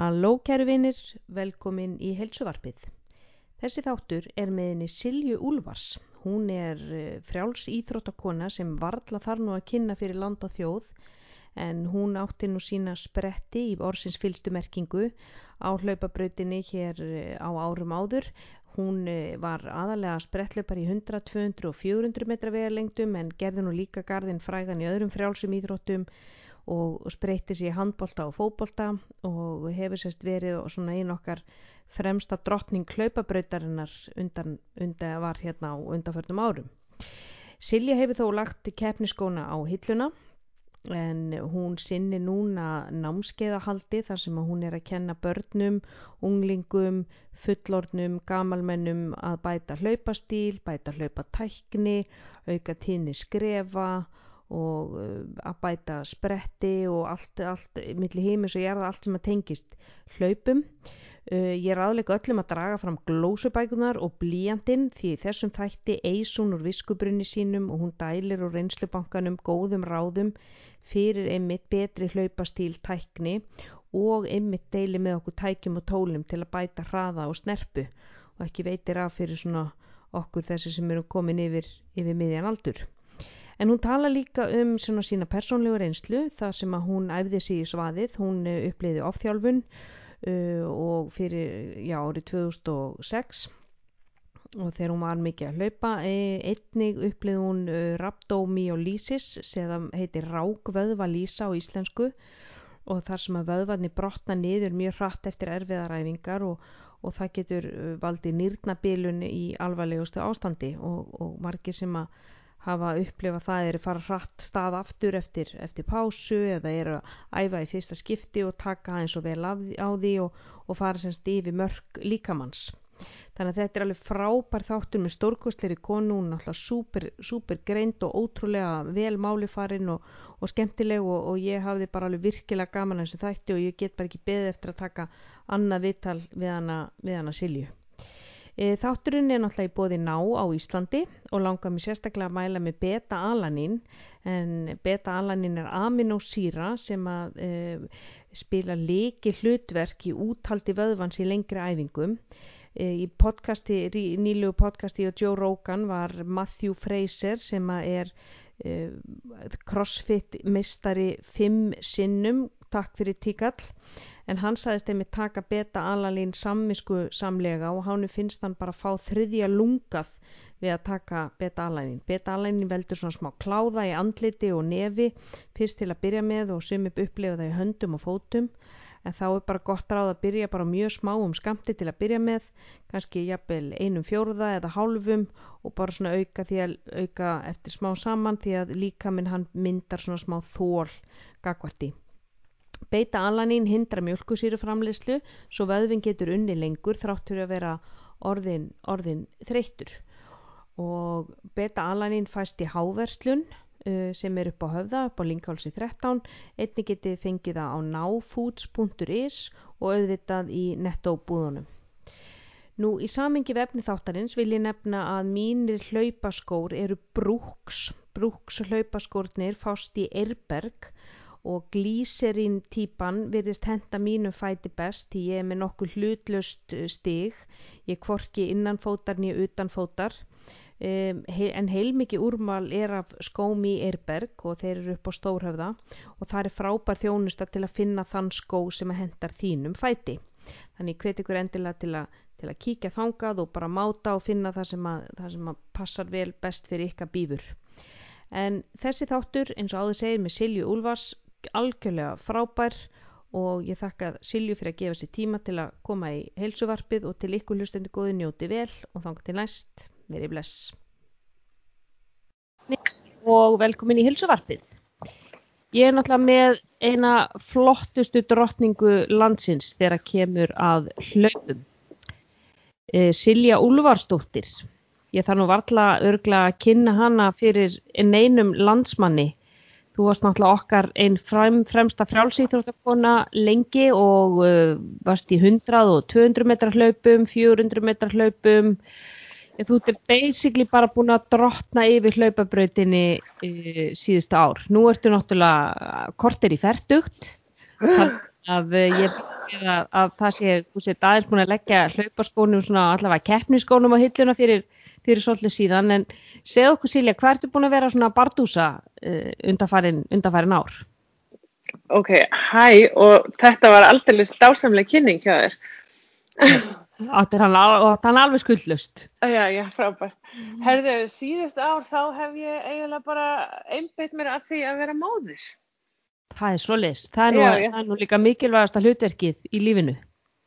Halló kæru vinir, velkomin í heilsuvarpið. Þessi þáttur er með henni Silju Úlfars. Hún er eh, frjáls íþróttakona sem varla þar nú að kynna fyrir land og þjóð en hún átti nú sína spretti í orsins fylstu merkingu á hlaupabrautinni hér eh, á árum áður. Hún eh, var aðalega sprettlaupar í 100, 200 og 400 metra vegalengdum en gerði nú líka gardinn frægan í öðrum frjálsum íþróttum og spreyti sér handbólta og fótbólta og hefur sérst verið svona einn okkar fremsta drottning hlaupabrautarinnar undan, undan var hérna á undanförnum árum. Silja hefur þó lagt keppniskóna á hilluna en hún sinni núna námskeiðahaldi þar sem hún er að kenna börnum, unglingum, fullornum, gamalmennum að bæta hlaupastíl, bæta hlaupatækni, auka tíni skrefa og uh, að bæta spretti og allt, allt millir heimis og gerða allt sem að tengist hlaupum. Uh, ég er aðleika öllum að draga fram glósubækunar og blíjandinn því þessum þætti eis hún úr viskubrunni sínum og hún dælir úr reynslubankanum góðum ráðum fyrir einmitt betri hlaupastíl tækni og einmitt deili með okkur tækjum og tólum til að bæta hraða og snerpu og ekki veitir af fyrir svona okkur þessi sem eru komin yfir, yfir miðjan aldur. En hún tala líka um svona sína persónlegu reynslu þar sem að hún æfði sig í svaðið, hún eh, uppliði ofþjálfun uh, og fyrir, já, árið 2006 og þegar hún var mikið að hlaupa, e, einnig uppliði hún rhabdomyolisis sem heitir rákvöðvalísa á íslensku. Og þar sem að vöðvarnir brotna niður mjög hratt eftir erfiðaræfingar og, og það getur valdið nýrnabilun í alvarlegustu ástandi. Og, og margir sem að hafa upplifað það er að fara hratt stað aftur eftir, eftir pásu eða er að æfa í fyrsta skipti og taka eins og vel á því og, og fara semst yfir mörg líkamanns. Þannig að þetta er alveg frábær þáttur með stórkostleiri konu, hún er alltaf super, greint og ótrúlega vel málifarinn og, og skemmtileg og, og ég hafði bara alveg virkilega gaman eins og þætti og ég get bara ekki beðið eftir að taka annað vittal við hana, hana Silju. E, þátturinn er náttúrulega í bóði ná á Íslandi og langar mér sérstaklega að mæla með beta-alanin en beta-alanin er aminosýra sem að e, spila leiki hlutverk í úthaldi vöðvans í lengri æfingum. E, í podcasti, nýlu podcasti og Joe Rogan var Matthew Fraser sem er e, crossfit mistari fimm sinnum, takk fyrir tíkall en hann sagðist einmitt taka beta-alalín sammisku samlega og hannu finnst hann bara fá þriðja lungað við að taka beta-alalín. Beta-alalín veldur svona smá kláða í andliti og nefi fyrst til að byrja með og sum upp upplifa það í höndum og fótum en þá er bara gott ráð að byrja bara mjög smá um skamti til að byrja með kannski jafnvel einum fjóruða eða hálfum og bara svona auka að auka eftir smá saman því að líka minn hann myndar svona smá þól gagvarti. Beita alanín hindra mjölkusýru framleyslu svo vöðvin getur unni lengur þrátt fyrir að vera orðin, orðin þreyttur. Og beta alanín fæst í háverslun uh, sem er upp á höfða, upp á linkhálsi 13 einni geti fengið það á náfoods.is og auðvitað í nettóbúðunum. Nú í samengi vefni þáttarins vil ég nefna að mínir hlaupaskór eru brúks. Brúks hlaupaskórnir fást í Eirberg og glíserín típan virðist henda mínu fæti best því ég er með nokkuð hlutlust eh, stig. Ég kvorki innanfótar nýja utanfótar. Um, en heilmikið úrmal er af skóm í Eirberg og þeir eru upp á stórhöfða og það er frábær þjónusta til að finna þann skó sem hendar þínum fæti. Þannig hvet ykkur endilega til að, til að kíkja þangað og bara máta og finna það sem að, það sem passar vel best fyrir ykkar býfur en þessi þáttur eins og áður segir með Silju Úlfars algjörlega frábær og ég þakka Silju fyrir að gefa sér tíma til að koma í heilsuvarpið og til ykkur hlustendur góði njóti vel og þanga til næst, verið bless. Og velkomin í heilsuvarpið. Ég er náttúrulega með eina flottustu drottningu landsins þegar kemur að hlaupum. E, Silja Úlvarsdóttir ég þarf nú varla örgla að kynna hana fyrir einum landsmanni Þú varst náttúrulega okkar einn frem, fremsta frjálsýþróttakona lengi og uh, varst í 100 og 200 metrar hlaupum, 400 metrar hlaupum. En þú ert basically bara búin að drotna yfir hlaupabrautinni uh, síðustu ár. Nú ertu náttúrulega kortir í færtugt. Að uh, ég séð að, að það sé, þú sé aðeins búin að leggja hlaupaskónum svona allavega keppniskónum á hilluna fyrir, fyrir svolítið síðan en segð okkur Silja, hvað ertu búin að vera svona bardúsa uh, undarfærin, undarfærin ár? Ok, hæ og þetta var aldrei stásamlega kynning hjá þér. Hann, hann alveg skuldlust. Já, já, frábært. Herðu, síðust ár þá hef ég eiginlega bara einbeitt mér að því að vera móðis. Það er svo list. Það er nú, já, það er nú líka mikilvægasta hlutverkið í lífinu.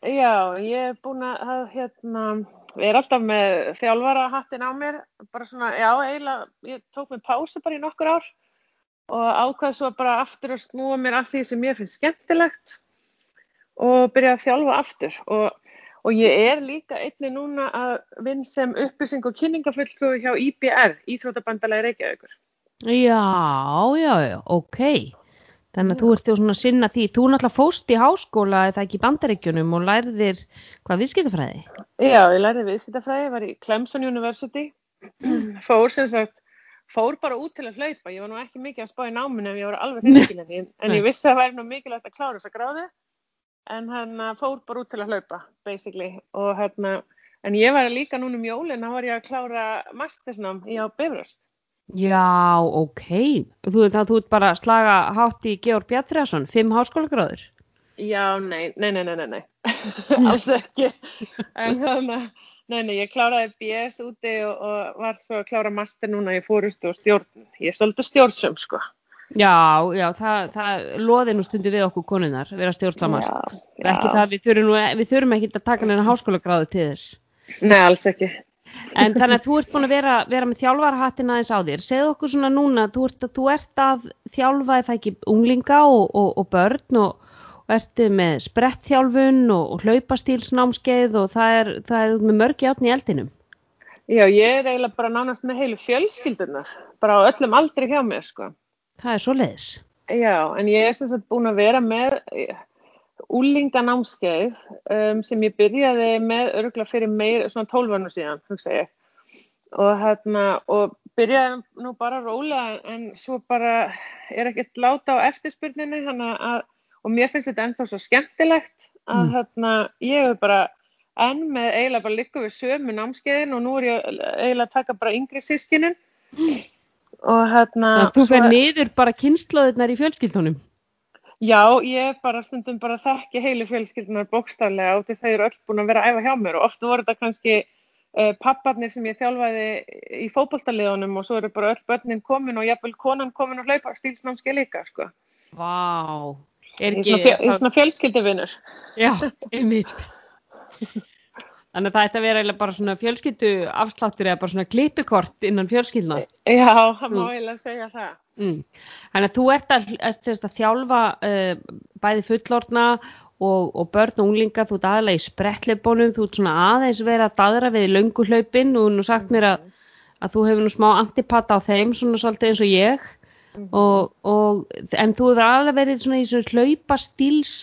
Já, ég er búin að, hérna, ég er alltaf með þjálfara hattin á mér, bara svona, já, eiginlega, ég tók mig pásu bara í nokkur ár og ákvæði svo bara aftur að snúa mér af því sem ég finnst skemmtilegt og byrja að þjálfa aftur og Og ég er líka einni núna að vinn sem upplýsing og kynningafulltrúi hjá IBR, Íþrótabandalagi Reykjavíkur. Já, já, já, ok. Þannig að þú ert svona að sinna því. Þú náttúrulega fóst í háskóla eða ekki í bandaríkjunum og læriðir hvað viðskiptafræði? Já, ég læriði viðskiptafræði, var í Clemson University, fór sem sagt, fór bara út til að hlaupa. Ég var nú ekki mikið að spá í náminu en ég var alveg hreinskilin, en ég vissi að það væri nú mikilvægt að klára þessa gráði en hérna fór bara út til að hlaupa basically. Og hérna en ég var líka núna um jólinn þá var ég að klára mastersnám í á Bifröst Já, ok þú veit að þú ert bara að slaga hátt í Georg Bjartfriðarsson, fimm háskólagráður Já, nei, nei, nei, nei, nei, alls ekki en þannig að Nei, nei, ég kláraði BS úti og, og var svo að klára master núna í fórustu og stjórn. Ég er svolítið stjórnsum, sko. Já, já, það, það loði nú stundu við okkur konunar, vera stjórnsamar. Ekki það, við þurfum, nú, við þurfum ekki að taka neina háskólagráðu til þess. Nei, alls ekki. En þannig að þú ert búin að vera, vera með þjálfarhattin aðeins á þér. Segð okkur svona núna, þú ert, þú ert að þjálfa eða ekki unglinga og, og, og börn og, og ert með sprettþjálfun og hlaupastílsnámskeið og það er, það er með mörgi átni í eldinum. Já, ég er eiginlega bara nánast með heilu fjölskyldunar, bara á öllum aldri hjá mér, sko. Það er svo leiðis. Já, en ég er sem sagt búin að vera með úlinganámskeið um, sem ég byrjaði með öruglega fyrir meir, svona 12 vörnum síðan, hugsa ég. Og, hérna, og byrjaði nú bara rólega en svo bara er ekkert láta á eftirspurninu að, og mér finnst þetta ennþá svo skemmtilegt að mm. hérna, ég hefur bara enn með eiginlega bara líka við sömu námskeiðin og nú er ég eiginlega að taka bara yngri sískinun. Mm og hérna þú fer niður bara kynnslóðirnar í fjölskyldunum já, ég bara stundum bara þekki heilu fjölskyldunar bókstaflega og þau eru öll búin að vera að æfa hjá mér og oft voru þetta kannski uh, papparnir sem ég þjálfaði í fókbóltaliðunum og svo eru bara öll börnin komin og jafnvel konan komin og hlaupa stílsnámski líka sko. Vá, er ekki Í svona, svona fjölskylduvinnur Já, einmitt Þannig að það ætti að vera bara svona fjölskyldu afsláttur eða bara svona klipikort innan fjölskyldna. Já, það má mm. eiginlega segja það. Mm. Þannig að þú ert að, að, að þjálfa uh, bæði fullorna og, og börn og unglinga, þú ert aðalega í sprettleibónum, þú ert svona aðeins verið að dadra við lönguhlaupin og nú sagt mér að, að þú hefur nú smá antipata á þeim svona svolítið eins og ég. Mm -hmm. og, og, en þú hefur alveg verið svona í svona hlaupastíls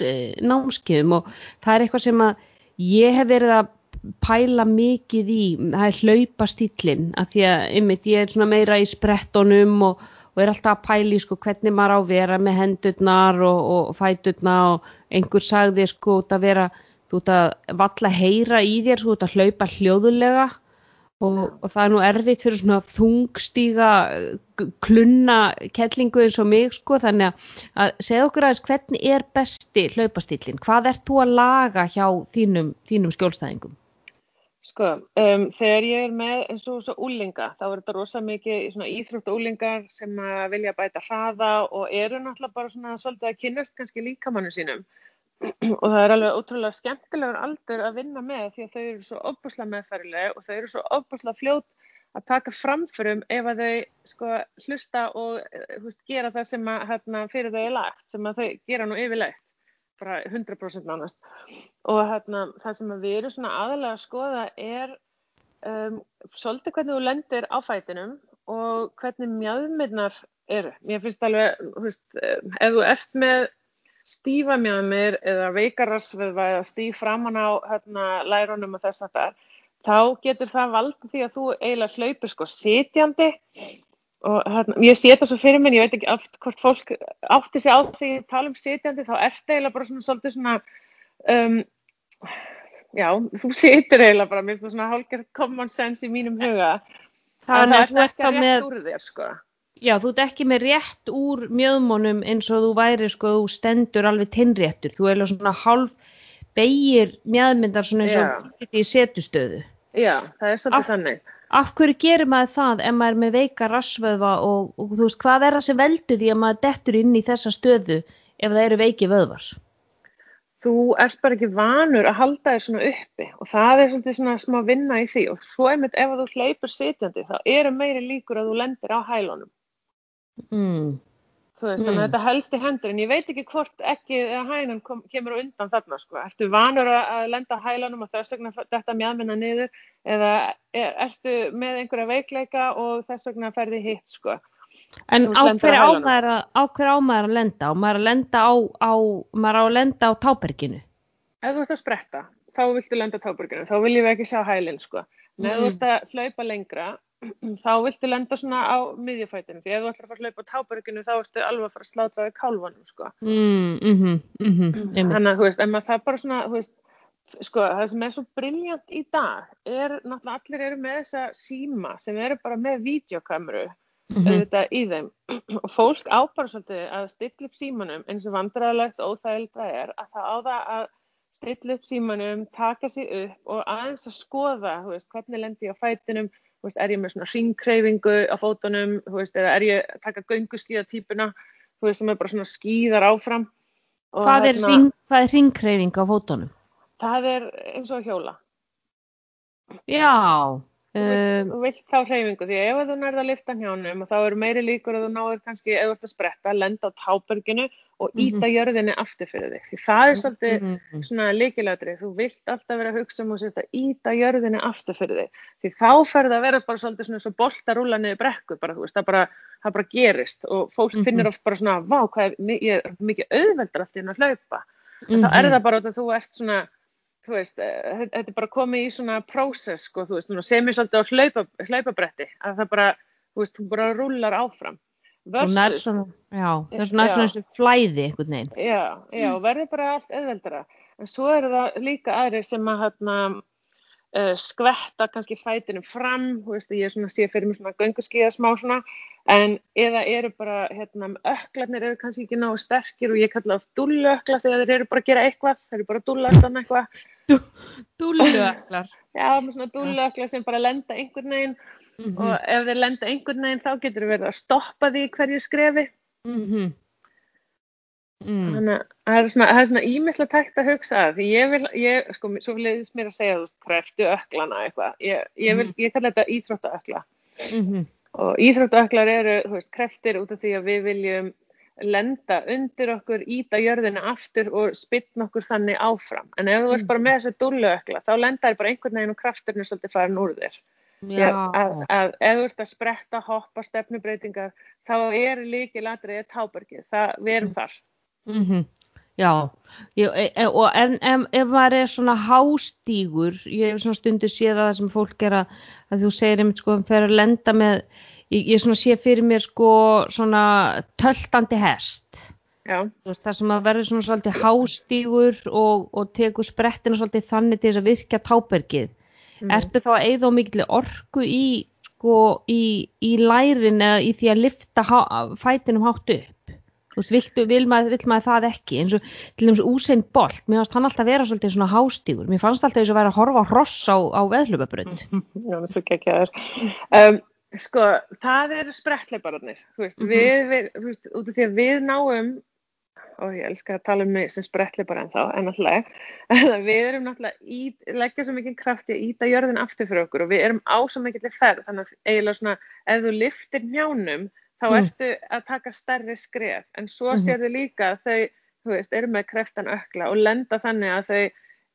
námskjöfum og það er eitthvað sem að ég hef verið að pæla mikið í, það er hlaupastýllin að því að einmitt ég er svona meira í sprettonum og, og er alltaf að pæli sko hvernig maður á að vera með hendurnar og, og fæturnar og einhver sagði sko út að vera þú ert að valla heyra í þér þú ert að hlaupa hljóðulega og, og það er nú erfitt fyrir svona þungstíga klunna kettlingu eins og mig sko þannig að segja okkur aðeins hvernig er besti hlaupastýllin, hvað ert þú að laga hjá þínum, þínum skjólstæðingum? Sko, um, þegar ég er með eins og svo úlinga, þá er þetta rosa mikið íþróttu úlingar sem vilja bæta hraða og eru náttúrulega bara svona svolítið að kynast kannski líkamannu sínum. Og það er alveg ótrúlega skemmtilegur aldur að vinna með því að þau eru svo ofbúslega meðfærileg og þau eru svo ofbúslega fljót að taka framförum ef að þau sko hlusta og húst, gera það sem að hérna, fyrir þau er lagt, sem að þau gera nú yfirlegt bara 100% nánast og hérna, það sem við erum svona aðalega að skoða er um, svolítið hvernig þú lendir á fætinum og hvernig mjöðmyrnar eru. Mér finnst alveg, veist, ef þú ert með stífa mjöðmyr eða veikararsveðva eða stíf framann á hérna, lærunum og þess að það er, þá getur það valdið því að þú eiginlega hlaupir sko sitjandi og hérna, ég sé þetta svo fyrir mér, ég veit ekki oft hvort fólk átti sig á því að tala um sitjandi, þá er þetta eiginlega bara svona svolítið svona um, já, þú situr eiginlega bara, mér finnst það svona hálfgerð common sense í mínum huga Þannig að þú er ert ekki rétt með, úr þér sko já, þú ert ekki með rétt úr mjöðmónum eins og þú væri, sko, þú stendur alveg tinnréttur. Þú er svona hálf beigir mjöðmyndar svona eins og Já. í setustöðu. já, það er svolítið Af- þannig Af hverju gerir maður það ef maður er með veika rassvöðva og, og þú veist, hvað er það sem veldur því að maður dettur inn í þessa stöðu ef það eru veiki vöðvar? þú ert bara ekki vanur að halda þér svona uppi og það er svolítið svona smá vinna í því og svo einmitt ef þú hleypur sitjandi þá eru meiri líkur að þú lendir á hælunum Mm. Þú veist, Mm. þannig að þetta helst í hendur en ég veit ekki hvort ekki eða hænan kom, kemur undan þarna sko, ertu vanur að, lenda á hælunum og þess vegna þetta mjadminna niður eða er, ertu með einhverja veikleika og þess vegna ferði hitt sko En á hverju á hælunum. maður að, lenda? Á maður að lenda á, á, maður að lenda á táberginu? ef þú ert að spretta, þá viltu lenda á táburginu, þá viljum við ekki sjá hælinn sko. En ef þú Mm. ert að hlaupa lengra, þá viltu lenda svona á miðjufætinu, því ef þú ætlar að fara að hlaupa á táburginu, þá ertu alveg að fara að slátra við kálfanum sko. Mm, mhm, mhm, einmitt. Þannig að þú veist, en maður það bara svona, veist, sko, það sem er svo briljant í dag er náttúrulega allir eru með þessa síma sem eru bara með vídeokameru Mhm, auðvitað í þeim og fólk á bara svolítið að stilla upp símanum eins og vandræðilegt það er að það á það að stilla upp símanum, taka sig upp og aðeins að skoða, veist, hvernig lendi ég á fætinum, veist, er ég með svona ringkreifingu á fótunum, þú veist, eða er ég að taka gönguskíða típuna, þú veist, sem er bara svona skíðar áfram. Og Hvað er, hérna, er ringkreifing á fótunum? Það er eins og hjóla. Já, Þú vilt, um, þú vilt þá hreyfingu því ef þú nærða að lifta hjánum og þá eru meiri líkur að þú náður kannski ef þú ert að spretta, lenda á táberginu og Mhm. íta jörðinni aftur fyrir þig. Því það er svolítið mm, svona líkilætri. Þú vilt alltaf vera að hugsa um að íta jörðinni aftur fyrir þig. Því þá ferði að vera bara svolítið svona svo bolta rúla niður brekku bara, þú veist, það bara, það bara gerist og fólk Mhm. finnir oft bara svona, vá, hvað er, ég er mikið auðveldar allt í henni að hlaupa. En Mhm. þá er það bara að þú ert svona, þú veist, eh, þetta er bara komið í svona prósess, sko, þú veist, sem ég svolítið á hlaupa, hlaupabretti, að það bara, þú veist, þú bara rúlar áfram. og nær svona, já, það er svona, þessu flæði einhvern veginn. Já, já, verður bara allt auðveldara. En svo eru það líka aðrir sem að hérna, uh, skvetta kannski fætinum fram, þú veist, ég er svona sé fyrir mig svona gönguskiða smá svona, en eða eru bara, hérna, öklarnir eru kannski ekki náðu sterkir og ég kalla oft dúlluökla þegar þeir eru bara að gera eitthvað, þeir eru bara að dúlla stann eitthvað. Dúlluöklar. Já, með svona dúlluökla sem bara lenda einhvern veginn Mhm, og ef þeir lenda einhvern veginn þá getur verið að stoppa því hverju skrefi. mhm. Mm, Þannig að það er svona, er svona ímislega tækt að hugsa að því ég vil, ég, sko, svo ég mér að segja, þú veist, kreftu öklana eitthvað. Ég, ég vil, ég kalla þetta íþróttaökla mhm, og íþróttaöklar eru, þú veist, kreftir út af því að við viljum lenda undir okkur, íta jörðina aftur og spytna okkur þannig áfram. En ef þú ert bara með þessa dúlluökla, þá lenda þér bara einhvern veginn og krafturinn er svolítið farin úr þér. Já, Að, að ef þú ert að spretta, hoppa, stefnubreitingar, þá er líkil atriðið tábergið. Það, við erum þar. Mhm, já. Ég, e, e, og en, en ef maður er svona hástígur, ég hef svona stundu séð að það sem fólk er að, að þú segir einmitt sko, um fer að lenda með, ég, ég svona sé fyrir mér sko svona töltandi hest. Veist, það sem að verður svona svolítið hástígur og, og tekur sprettina svolítið þannig til þess að virkja tábergið. Mhm. Ertu þá að eyða á mikilli orku í, sko, í, í lærin eða í því að lifta há, fætinum hátt upp? Þú veist, viltu, vil, maður, vil maður það ekki? eins og til dæmis Usain Bolt, mér fannst hann alltaf vera svolítið svona hástígur. Mér fannst alltaf þess að vera að horfa hross á, á veðlubabrönd. Já, það er svo geggjaður. Um, sko, það eru sprettleipararnir, þú veist, Mhm. við, við, þú veist, út af því að við náum, og ég elska að tala um mig sem sprettleipar en þá, en náttúrulega, við erum náttúrulega í, leggja svo mikið kraft í að íta jörðin aftur fyrir okkur og við erum á svo mikið ferð, þannig að eiginlega svona, ef þú liftir njánum, þá Mm. ertu að taka stærri skref, en svo Mhm. sérðu líka að þau, veist, eru með kreftan ökla og lenda þannig að þau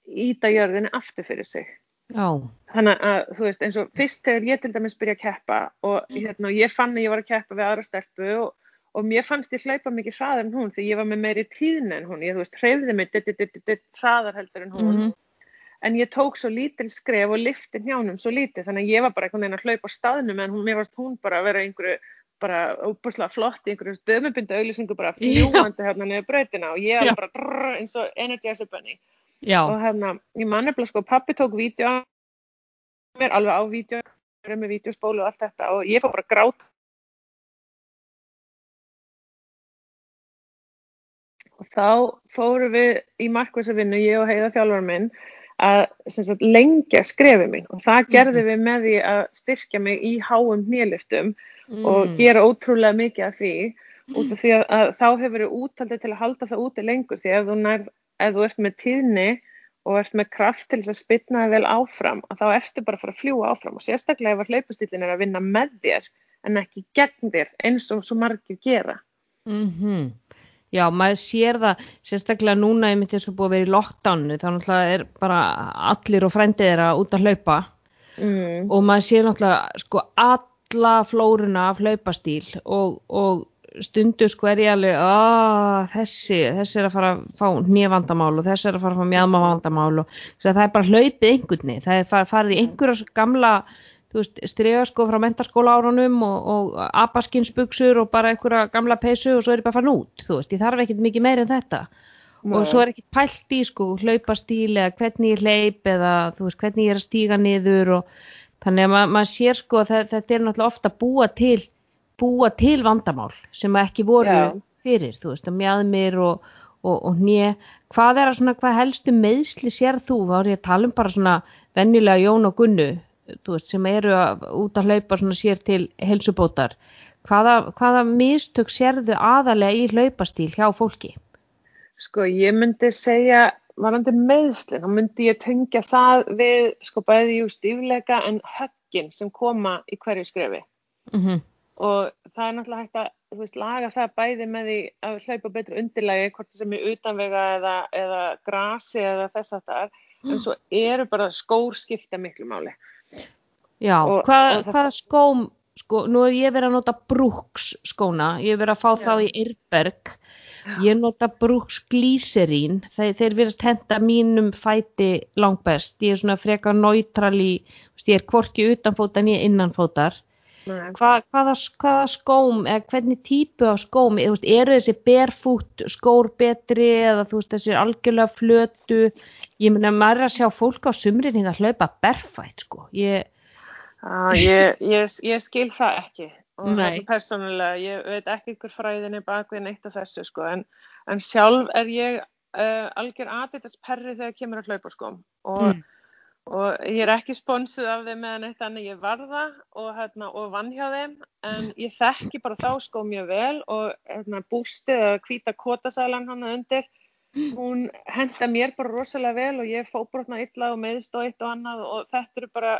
íta jörðinni aftur fyrir sig. Já, Þannig að, þú veist, eins og fyrst þegar ég til dæmis byrja að keppa og hérna, og ég fann að ég var að keppa við aðra stelpu og, og mér fannst ég hlaupa mikið hraðar en hún því ég var með meiri tíðni en hún, ég, þú veist, hreyfði mig ditt, ditt, ditt, hraðar heldur en hún Mhm. en ég tók svo lítil skref og lifti njánum svo lítið, þannig að ég var bara einhvern veginn að hlaupa á staðnum en hún, mér varst hún bara að vera einhverju bara óbúslega flott í einhverju dömubindu auglýsingu bara fljúandi hérna niður brautina og ég var bara drrr, eins og Energizer Bunny. Já. og hérna, ég man nefnilega sko, pappi tók vídeo mér, alveg á vídeo, með vídeospólu og allt þetta og ég fór bara að gráta. Og þá fórum við í markvæsa vinnu, ég og heiða þjálfur minn að sagt, lengja skrefi mín. Og það gerði Mhm. við með því að styrkja mig í háum hnéliftum Mm. og gera ótrúlega mikið af því út af því að, að þá hefur verið útaldið til að halda það úti lengur því ef þú, nær, ef þú ert með tíðni og ert með kraft til þess að spilna það vel áfram að þá ertu bara að fara að fljúa áfram. Og sérstaklega ef að hlaupastillin er að vinna með þér en ekki gegn þér eins og svo margir gera. Mm Já, maður sér það sérstaklega núna ég myndi eins og búið að vera í lockdownu þá náttúrulega er bara allir og frændið er að út að hlaupa. Mm. og maður sér náttúrulega sko alla flóruna af hlaupastíl og, og stundu sko er ég alveg að þessi, þessi er að fara að fá nýjavandamál og þessi er að fara að fá mjadmavandamál og það er bara hlaupið einhvern það er far- farið í einhverja gamla striga sko frá mentaskóla árunum og, og abaskinsbuksur og bara einhverja gamla peysu og svo er ég bara farin út, þú veist, ég þarf ekkert mikið meira en þetta. Og svo er ekkert pælt í sko hlaupastíl eða hvernig ég hleyp eða þú veist, hvernig ég er að stíga niður og þannig að ma maður sér sko að þe- þetta er náttúrulega ofta búa til búa til vandamál sem ekki voru Já. fyrir, þú veist, að mjadmir og, og, og hnje hvað er að svona, hvað helstu meðsli sér þú, er ég að tala um bara svona venjulega Jón og Gunnu þú veist, sem eru að, út að hlaupa svona sér til helsubótar hvaða, hvaða mistök sérðu aðalega í hlaupastíl hjá fólki? Sko, ég myndi segja, varandi meðslinn, þá myndi ég tengja það við, sko, bæði jú stífleika en höggin sem koma í hverju skrefi. Mm Og það er náttúrulega hægt að, þú veist, laga það bæði með því að hlaupa betur undirlægi, hvort sem er utanvega eða, eða grasi eða þess að það er, en svo eru bara skór skipta miklu máli. Já, Og- hvað, og hvaða skóm, sko, nú hef ég verið að nota Brooks skóna, ég hef verið að fá þá í Yrberg, ég nota Brooks Glycerin, þeir, þeir verðast henda mínum fæti langbest, ég er svona frekar neutral í, ég er hvorki utanfótar en ég innanfótar. Nei. Hva, hvaða, hvaða skóm, eða hvernig típu af skóm, eða, veist, eru þessi barefoot skór betri eða veist, þessi algjörlega flötu, ég meina maður er að sjá fólk á sumrin hérna að hlaupa berfætt, sko, ég, Ah, ég, ég, ég skil það ekki og Nei. hérna persónulega, ég veit ekki hver fræðin er bak við neitt af þessu sko, en, en sjálf er ég uh, algjör aðeitast perri þegar kemur að hlaupa sko og, Mm. og ég er ekki sponsuð af þeim meðan eitt annað ég varða og, hérna, og vann hjá þeim en ég þekki bara þá sko mjög vel og hérna, bústið að hvíta kotasælan hann undir hún henda mér bara rosalega vel og ég fóbrotna illa og meðst og eitt og annað og þetta eru bara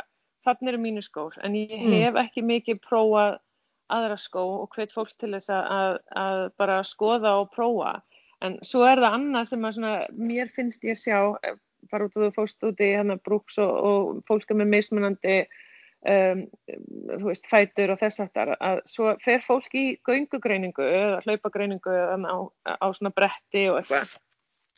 þannig eru mínu skór en ég Mm. hef ekki mikið prófað aðra skó og hvet fólk til þess að, að, að bara skoða og prófa. En svo er það annað sem að svona, mér finnst ég sjá eh, bara út og þú fóst út í hérna brúks og, og fólk er með mismunandi um, þú veist fætur og þess aftar að svo fer fólk í göngugreiningu eða hlaupagreiningu á, á svona bretti og eitthvað.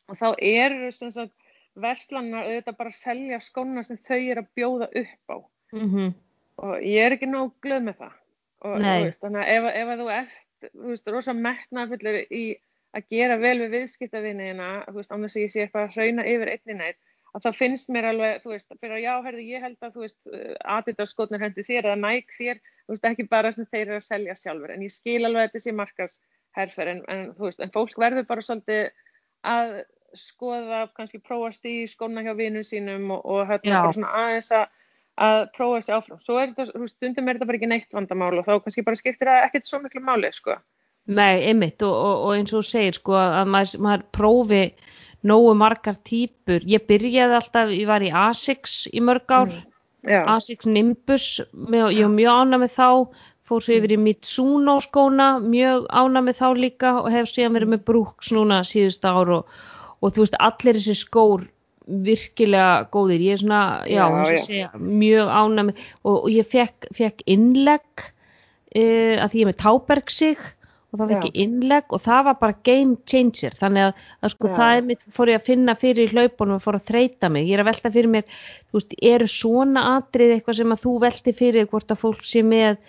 Og þá eru sem sagt verslannar auðvitað bara að selja skóna sem þau eru að bjóða upp á. Mhm. og ég er ekki nóg glöð með það og veist, þannig að ef, ef að þú ert þú veist, rosa metnaðfullur í að gera vel við viðskiptavinniðina þú veist, án þess að ég sé eitthvað að hrauna yfir einni neitt að það finnst mér alveg, þú veist, fyrir að já, herði, ég held að, þú veist, Adidas skotnir hendi þér eða Nike þér, þú veist, ekki bara sem þeir eru að selja sjálfur, en ég skil alveg að þetta sé markasherfer, en, en þú veist, en fólk verður bara svolítið að skoða, kannski prófast í skóna hjá vinum sínum og, og hérna bara svona aðeins að að prófa þessi áfram. Svo er þetta, þú stundum er þetta bara ekki neitt vandamál og þá kannski bara skiptir það ekkert svo miklu máli, sko. Nei, einmitt og, og, og eins og þú segir sko að maður, maður prófi nógu margar típur. Ég byrjaði alltaf, ég var í Asics í mörg ár, Já, Asics Nimbus, með, ég var mjög ána með þá, fór svo yfir í Mitsuno skóna, mjög ána með þá líka og hef síðan verið með Brooks núna síðust ár og, og þú veist allir þessi skór virkilega góðir, ég er svona, já, Já, segja, mjög ána með og, og ég fekk, fekk innlegg uh, að því ég með tábergsig og þá fekk ég innlegg og það var bara game changer. Þannig að, að sko Já. það er mitt fór ég að finna fyrir í hlaupunum og fór að þreita mig. Ég er að velta fyrir mér, þú veist, eru svona atrið eitthvað sem að þú velti fyrir hvort að fólk sé með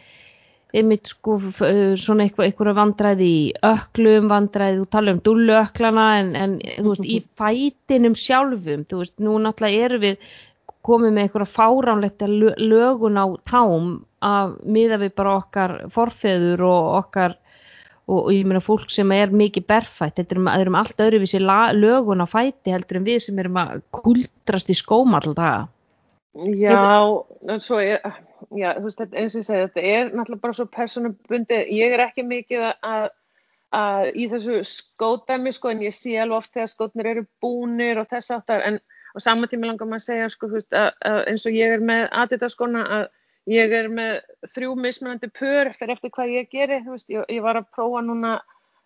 einmitt sko uh, svona eitthvað, eitthvað vandræði í öklum, vandræði, þú tala um dulluöklana en, en þú veist, í fætinum sjálfum, þú veist, nú náttúrulega erum við komið með eitthvað fáránlegt lögun á tám að miða við bara okkar forfeður og okkar og, og ég meina fólk sem er mikið berfætt, þetta erum, erum allt öðruvísi lögun á fæti heldur en við sem erum að kuldrast í skóm alltaf Já, svo er, já, þú veist, eins og ég segi, þetta er náttúrulega bara svo personabundi, ég er ekki mikið að, að í þessu skótæmi, sko, en ég sé alveg oft þegar skótnir eru búnir og þess aftar, en á sama tíma langar maður að segja, sko, þú veist, að, að eins og ég er með aðditaskona, að ég er með þrjú mismunandi pör fyrir eftir hvað ég gerir, þú veist, ég, ég var að prófa núna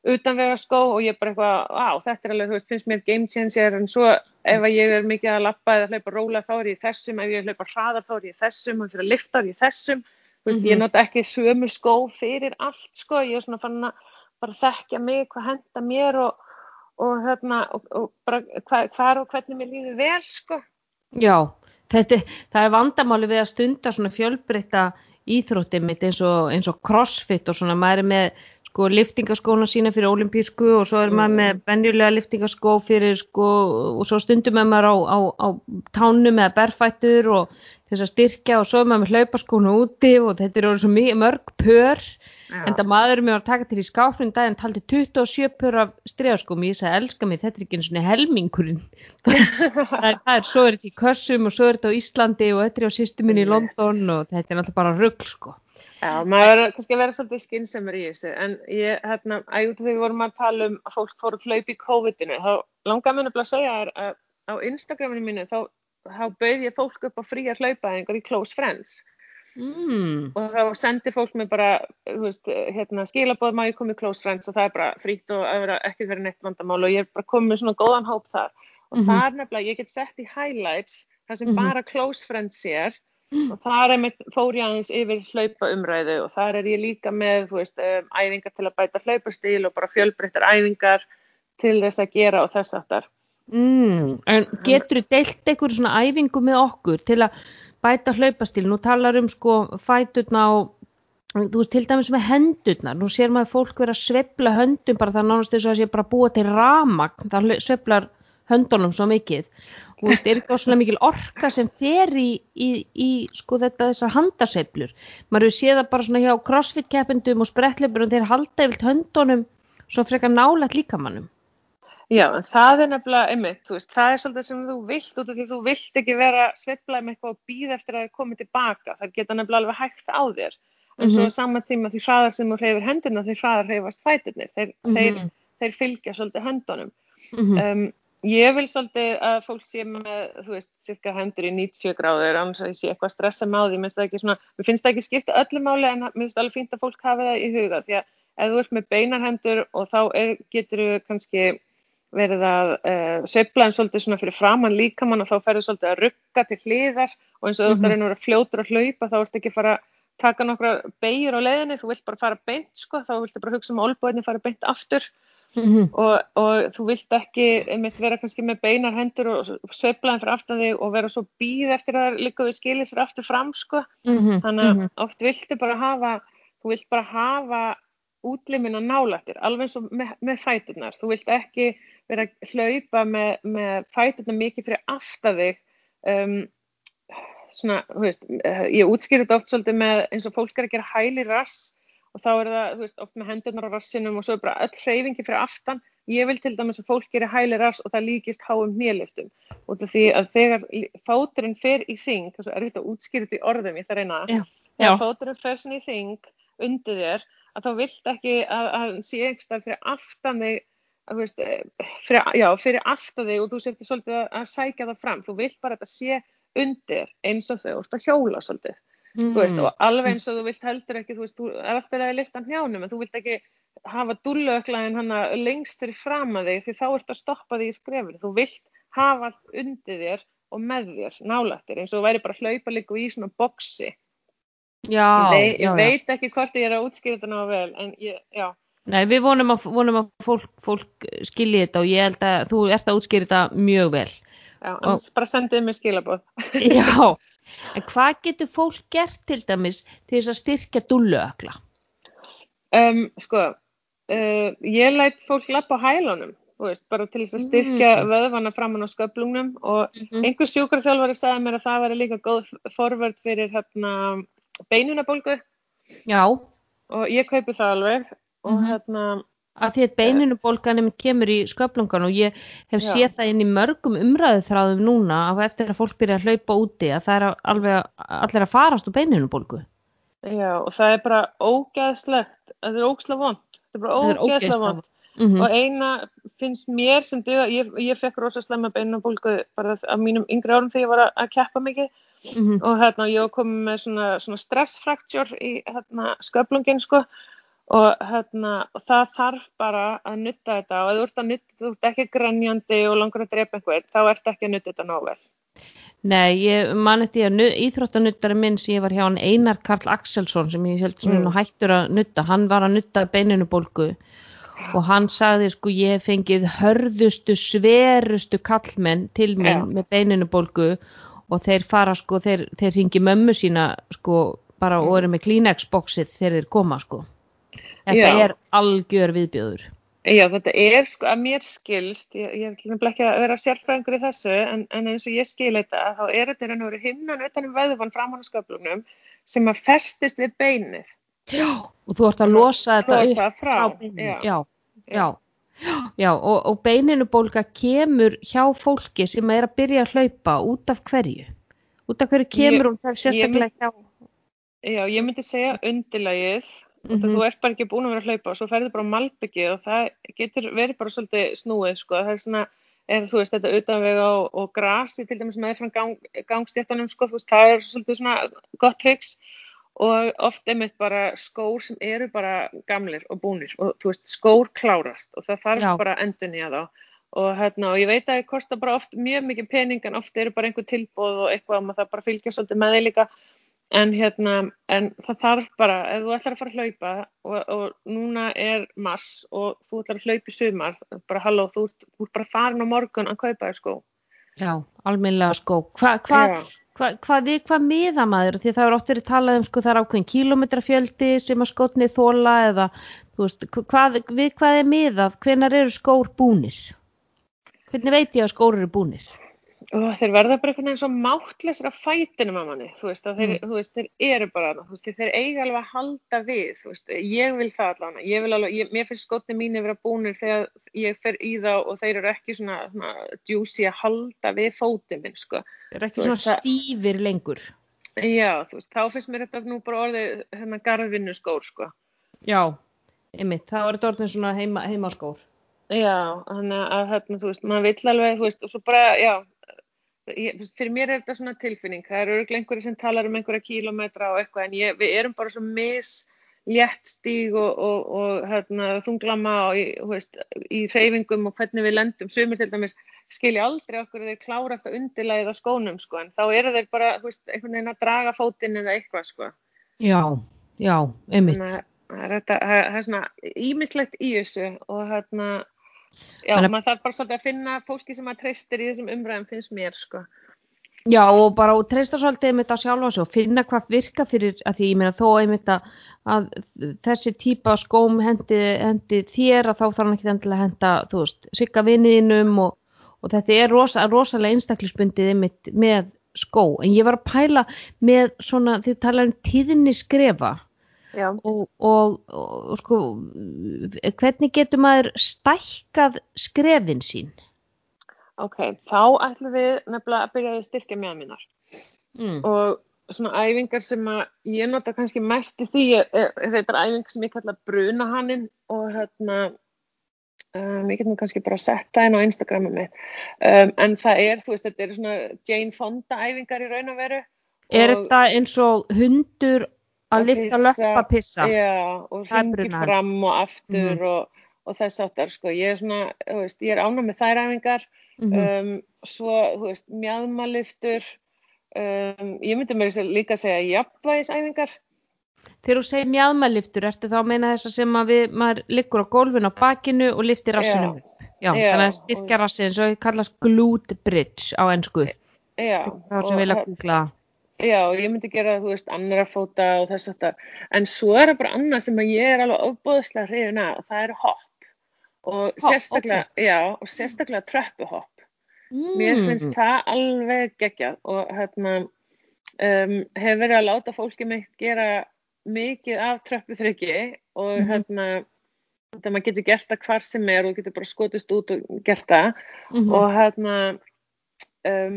utanvega skó og ég er bara eitthvað, á, þetta er alveg, þú veist, finnst mér game changer en svo ef ég er mikið að lappa eða hlaupa róla þá er ég þessum, ef ég hlaupa hraðar þá er ég þessum og fyrir að lifta er ég þessum, þú veist, mm -hmm. ég mhm. nota ekki sömu skó fyrir allt, sko, ég er svona fann að bara þekkja mig, hvað henda mér og, og hérna, og, og bara hva, hvar og hvernig mér líður vel, sko. Já, þetta, það er vandamáli við að stunda svona fjölbreytta íþróttið mitt eins og, eins og crossfit og svona, maður er með sko liftingaskóna sína fyrir olimpísku og svo er mm. maður með benjulega liftingaskó fyrir sko og svo stundum er maður á, á, á tánum eða berfættur og þess að styrkja og svo er maður með hlaupaskónu úti og þetta er orðið svo mörg pör. Já. en það maður mér var að taka til í skáfnum daginn taldi 27 pör af stregaskómi ég sagði elska mig þetta er ekki eins og helmingurinn. Það er, það er svo er þetta í Kössum og svo er þetta á Íslandi og þetta er á sýstuminni í London og þetta er náttúrulega bara ruggl sko Já, maður verður kannski að vera svolítið skynnsemur í þessu, en ég, hérna, ægútið þegar við vorum að tala um að fólk fór að hlaupa í COVID-inu, þá langar mér að segja að á Instagraminu mínu þá, þá bauð ég fólk upp á fría hlaupaðingar í Close Friends mm. og þá sendir fólk mér bara, þú veist, hérna, skilabóð maður komið í Close Friends og það er bara frýtt og ekki verið neitt vandamál og ég er bara komið með svona góðan hóp þar og mm -hmm. það er nefnilega, ég get sett í highlights það sem mm -hmm. bara Close Friends sér og þar er mitt fór ég aðeins yfir hlaupa umræðu og þar er ég líka með veist, um, æfingar til að bæta hlaupastíl og bara fjölbreyttar æfingar til þess að gera og þess aftar mm, En getur þú deilt einhverju svona æfingu með okkur til að bæta hlaupastíl, nú talar um sko fæturna og þú veist, til dæmis með hendurnar, nú sér maður fólk vera að svepla höndum bara það nánast þess að það sé bara búa til ramagn, það sveplar höndunum svo mikið. Og þetta er ekki áslega mikil orka sem fer í, í, í sko þetta þessar handaseflur maður hefur séð það bara svona hjá crossfit keppendum og sprettleipurum þeir halda yfir höndunum svo frekar nálægt líkamannum Já, en það er nefnilega einmitt, þú veist, það er svolítið sem þú vilt út af því þú vilt ekki vera sveiflað með eitthvað og býða eftir að það er komið tilbaka. Það geta nefnilega alveg hægt á þér. En mm -hmm. svo saman tíma því hraðar sem þú reyfir hendurna því hraðar reyfast fæturnir. Þeir, mm -hmm. þeir, þeir fylgja svolítið höndunum. Mm -hmm. um, Ég vil svolítið að fólk sé með, þú veist, cirka hendur í 90 gráður, annars að ég sé eitthvað stressa með því, mér finnst það ekki svona, mér finnst það ekki skipta öllu máli en mér finnst alveg fínt að fólk hafa það í huga því að ef þú ert með beinarhendur og þá er, getur þú kannski verið að uh, söfla en svolítið svona fyrir framann líkamann og þá ferður svolítið að rugga til hliðar og eins og þú ert að reyna að vera fljótur að hlaupa þá ert ekki að fara taka nokkra beigir á leðinni, þú vilt bara fara beint sko, þá viltu bara hugsa um olbúinni fara beint aftur Mm -hmm. og, og þú vilt ekki einmitt vera kannski með beinar hendur og sveiflaðin fyrir aftan þig og vera svo býð eftir að líka við skilir sér aftur fram sko mm -hmm. þannig að mm -hmm. oft viltu bara hafa þú vilt bara hafa útlimina nálættir, alveg eins og með, með fæturnar, þú vilt ekki vera að hlaupa með, með fæturnar mikið fyrir aftan þig um, svona, þú veist ég útskýr þetta oft svolítið með eins og fólk er að gera hæli rass og þá er það, þú veist, oft með hendurnar á rassinum og svo er bara öll hreyfingi fyrir aftan. Ég vil til dæmis að fólk gerir hæli rass og það líkist háum nýliftum og því að þegar fóturinn fer í syng, þess að er þetta útskýrt í orðum ég þarf reyna, þegar fóturinn fer svona í syng undir þér að þá vilt ekki að hann sé einhverstað fyrir aftan þig að, veist, fyrir, já, fyrir aftan þig og þú setur svolítið að sækja það fram. Þú vilt bara að þetta sé undir eins og þau úrst að hjóla svolítið Mm. Veist, og alveg eins og þú vilt heldur ekki þú veist, þú er alltaf að lifta hnjánum en þú vilt ekki hafa dúllöklaðin hana lengst fyrir fram að þig því þá ert að stoppa þig í skrefinu. Þú vilt hafa allt undir þér og með þér nálættir eins og þú væri bara hlaupa líka í svona boksi já, ég, ég já, veit ekki hvort ég er að útskýra þetta náðu vel en ég, já. Nei, við vonum að, vonum að fólk, fólk skilji þetta og ég held að þú ert að útskýra þetta mjög vel. Já, og, bara sendið mér skilabóð Já En hvað getur fólk gert til dæmis til þess að styrkja dulluökla? Um, sko, uh, ég læt fólk lappa á hælunum, veist, bara til þess að styrkja Mm. vöðvana framan á sköflungnum og Mhm. einhver sjúkraþjálfari sagði mér að það væri líka góð forvörd fyrir hérna beinunabólgu Já, og ég kaupi það alveg og Mhm. hérna, að því að beinunubólgan kemur í sköflungan og ég hef Já. séð það inn í mörgum umræðuþráðum núna af eftir að fólk byrja að hlaupa úti að það er alveg allir að farast úr beinunubólgu. já, og það er bara ógeðslegt, það er ógeðslega vond, það er bara ógeðslega vond. Mm og eina finnst mér sem duða, ég, ég fekk rosa slemma beinabólgu bara af mínum yngri árum þegar ég var að, keppa mikið -hmm. og hérna ég komin með svona, svona stressfraktur í hérna sköflungin sko og hérna það þarf bara að nutta þetta og ef þú ert að nutta, þú ert ekki grenjandi og langar að drepa einhvern, þá ert ekki að nutta þetta nóg vel. Nei, ég man eftir að íþróttanuttari minn sem ég var hjá hann Einar Karl Axelsson sem ég held svona Mm. mm. hættur að nutta, hann var að nutta beinunubólgu og hann sagði sko ég fengið hörðustu, sverustu kallmenn til minn Já. með beinunubólgu og þeir fara sko, þeir, þeir ringi mömmu sína sko bara og eru með Kleenex bóksið þegar þeir koma sko. Þetta Já. er algjör viðbjöður. Já, þetta er sko að mér skilst, ég, ég er til dæmis ekki að vera sérfræðingur í þessu, en, en eins og ég skil þetta, þá er þetta raun og veru himnan utan um vöðvan framan á sköflunum sem að festist við beinið, Já. Og þú ert að losa þetta losa upp frá. beininu. Já, já. Já, og, og beinunubólga kemur hjá fólki sem er að byrja að hlaupa út af hverju? Út af hverju kemur hún það er sérstaklega hjá? Já, ég myndi segja undirlægið, mm Mhm. þú ert bara ekki búin að vera að hlaupa og svo ferðu bara á malbyggið og það getur verið bara svolítið snúið, sko, það er svona, er þú veist þetta utanvega og, og grasi til dæmis með frá gang, gangstéttanum, sko, þú veist, það er svolítið svona gott triks og oft einmitt bara skór sem eru bara gamlir og búnir og þú veist, skór klárast og það þarf Já. bara endur nýja þá og hérna, og ég veit að það kostar bara oft mjög mikið pening en oft eru bara einhver tilbúð og eitthvað og maður það bara fylgja svolítið með því líka en hérna, en það þarf bara ef þú ætlar að fara að hlaupa og, og núna er mars og þú ætlar að hlaupa í sumar, bara halló þú ert, þú ert bara farin á morgun að kaupa þér skó Já, almennilega skó. Hva, hva, hva, hva, við hvað miða maður? Því það er oft verið talað um sko það er ákveðin kílómetrafjöldi sem að skotni þóla eða þú veist, hvað, við hvað er miðað? Hvenar eru skór búnir? Hvernig veit ég að skór eru búnir? Og þeir verða bara einhvern veginn svo máttlæsir af fætinum á manni, þú veist, að þeir, Mm. þú veist, þeir eru bara þú veist, þeir eiga alveg að halda við, þú veist, ég vil það allavega, ég vil alveg, ég, mér finnst skotni mínu vera búnir þegar ég fer í þá og þeir eru ekki svona, svona juicy að halda við fótið minn, sko. Þeir eru ekki Þú svona stífir lengur. Já, þú veist, þá finnst mér þetta nú bara orðið, hérna, garðvinnu skór, sko. Já, einmitt, það var þetta orðin svona heima, heimaskór. Já, þannig að, hérna, þú veist, maður vill alveg, þú veist, og svo bara, já, ég, fyrir mér er þetta svona tilfinning, það eru örugglega einhverjir sem talar um einhverja kílómetra og eitthvað, en ég, við erum bara svo mis létt stíg og, og, og hérna, þunglama og, veist, í hreyfingum og hvernig við lendum, sumir til dæmis skilja aldrei okkur þeir klára eftir undirlæðið á skónum, sko, en þá eru þeir bara, veist, einhvern veginn að draga fótinn eða eitthvað, sko. Já, já, einmitt. Það er, það það er svona ímislegt í þessu og hérna, já, Þannig að- maður þarf bara svolítið að finna fólki sem maður treystir í þessum umræðum finnst mér, sko. Já, og bara og treysta svolítið einmitt á sjálfa og finna hvað virka fyrir að því ég meina þó einmitt að, að þessi típa skóm hendi, hendi þér að þá þarf hann ekki endilega að henda, þú veist, sigga vinniðinum og, og þetta er rosa, rosalega einstaklisbundið einmitt með skó. En ég var að pæla með svona, þið tala um tíðinni skrefa. Og, og, og, sko, hvernig getur maður stækkað skrefin sín? Ok, þá ætlum við nefnilega að byrja að styrkja með minnar Mm. og svona æfingar sem að ég nota kannski mest í því, er- er- þetta er æfing sem ég kalla brunahannin og hérna, um, ég get nú kannski bara að setta henn á Instagramum mitt, um, en það er, þú veist, þetta eru svona Jane Fonda æfingar í raun og veru. Er þetta eins og hundur að Að lifta pissa, löppa pissa? Já, og Það brunahann. fram og aftur Mhm. og, og þess áttar, sko. Ég er svona, þú veist, ég er ánægð með þær æfingar. Mhm. Um, svo, þú veist, mjadmaliftur, um, ég myndi mér líka að segja jafnvægisæfingar. Þegar þú segir mjadmaliftur, ertu þá að meina þess að sem að við, maður liggur á gólfinu á bakinu og liftir rassinum Já. upp? Já, Já, þannig að styrkja rassin, svo kallast glute bridge á ennsku. Já. Þá sem vilja það- googla. Já, ég myndi gera, þú veist, annara fóta og þess að það, en svo er það bara annað sem að ég er alveg ofbóðslega hrifin að og það eru hopp og Hopp, sérstaklega, já, og sérstaklega tröppuhopp. Mér finnst það alveg geggjað og hérna um, hef verið að láta fólki mitt gera mikið af tröppuþryggi og Mhm. hérna þetta maður getur gert það hvar sem er og getur bara skotist út og gert það Mhm. og hérna um,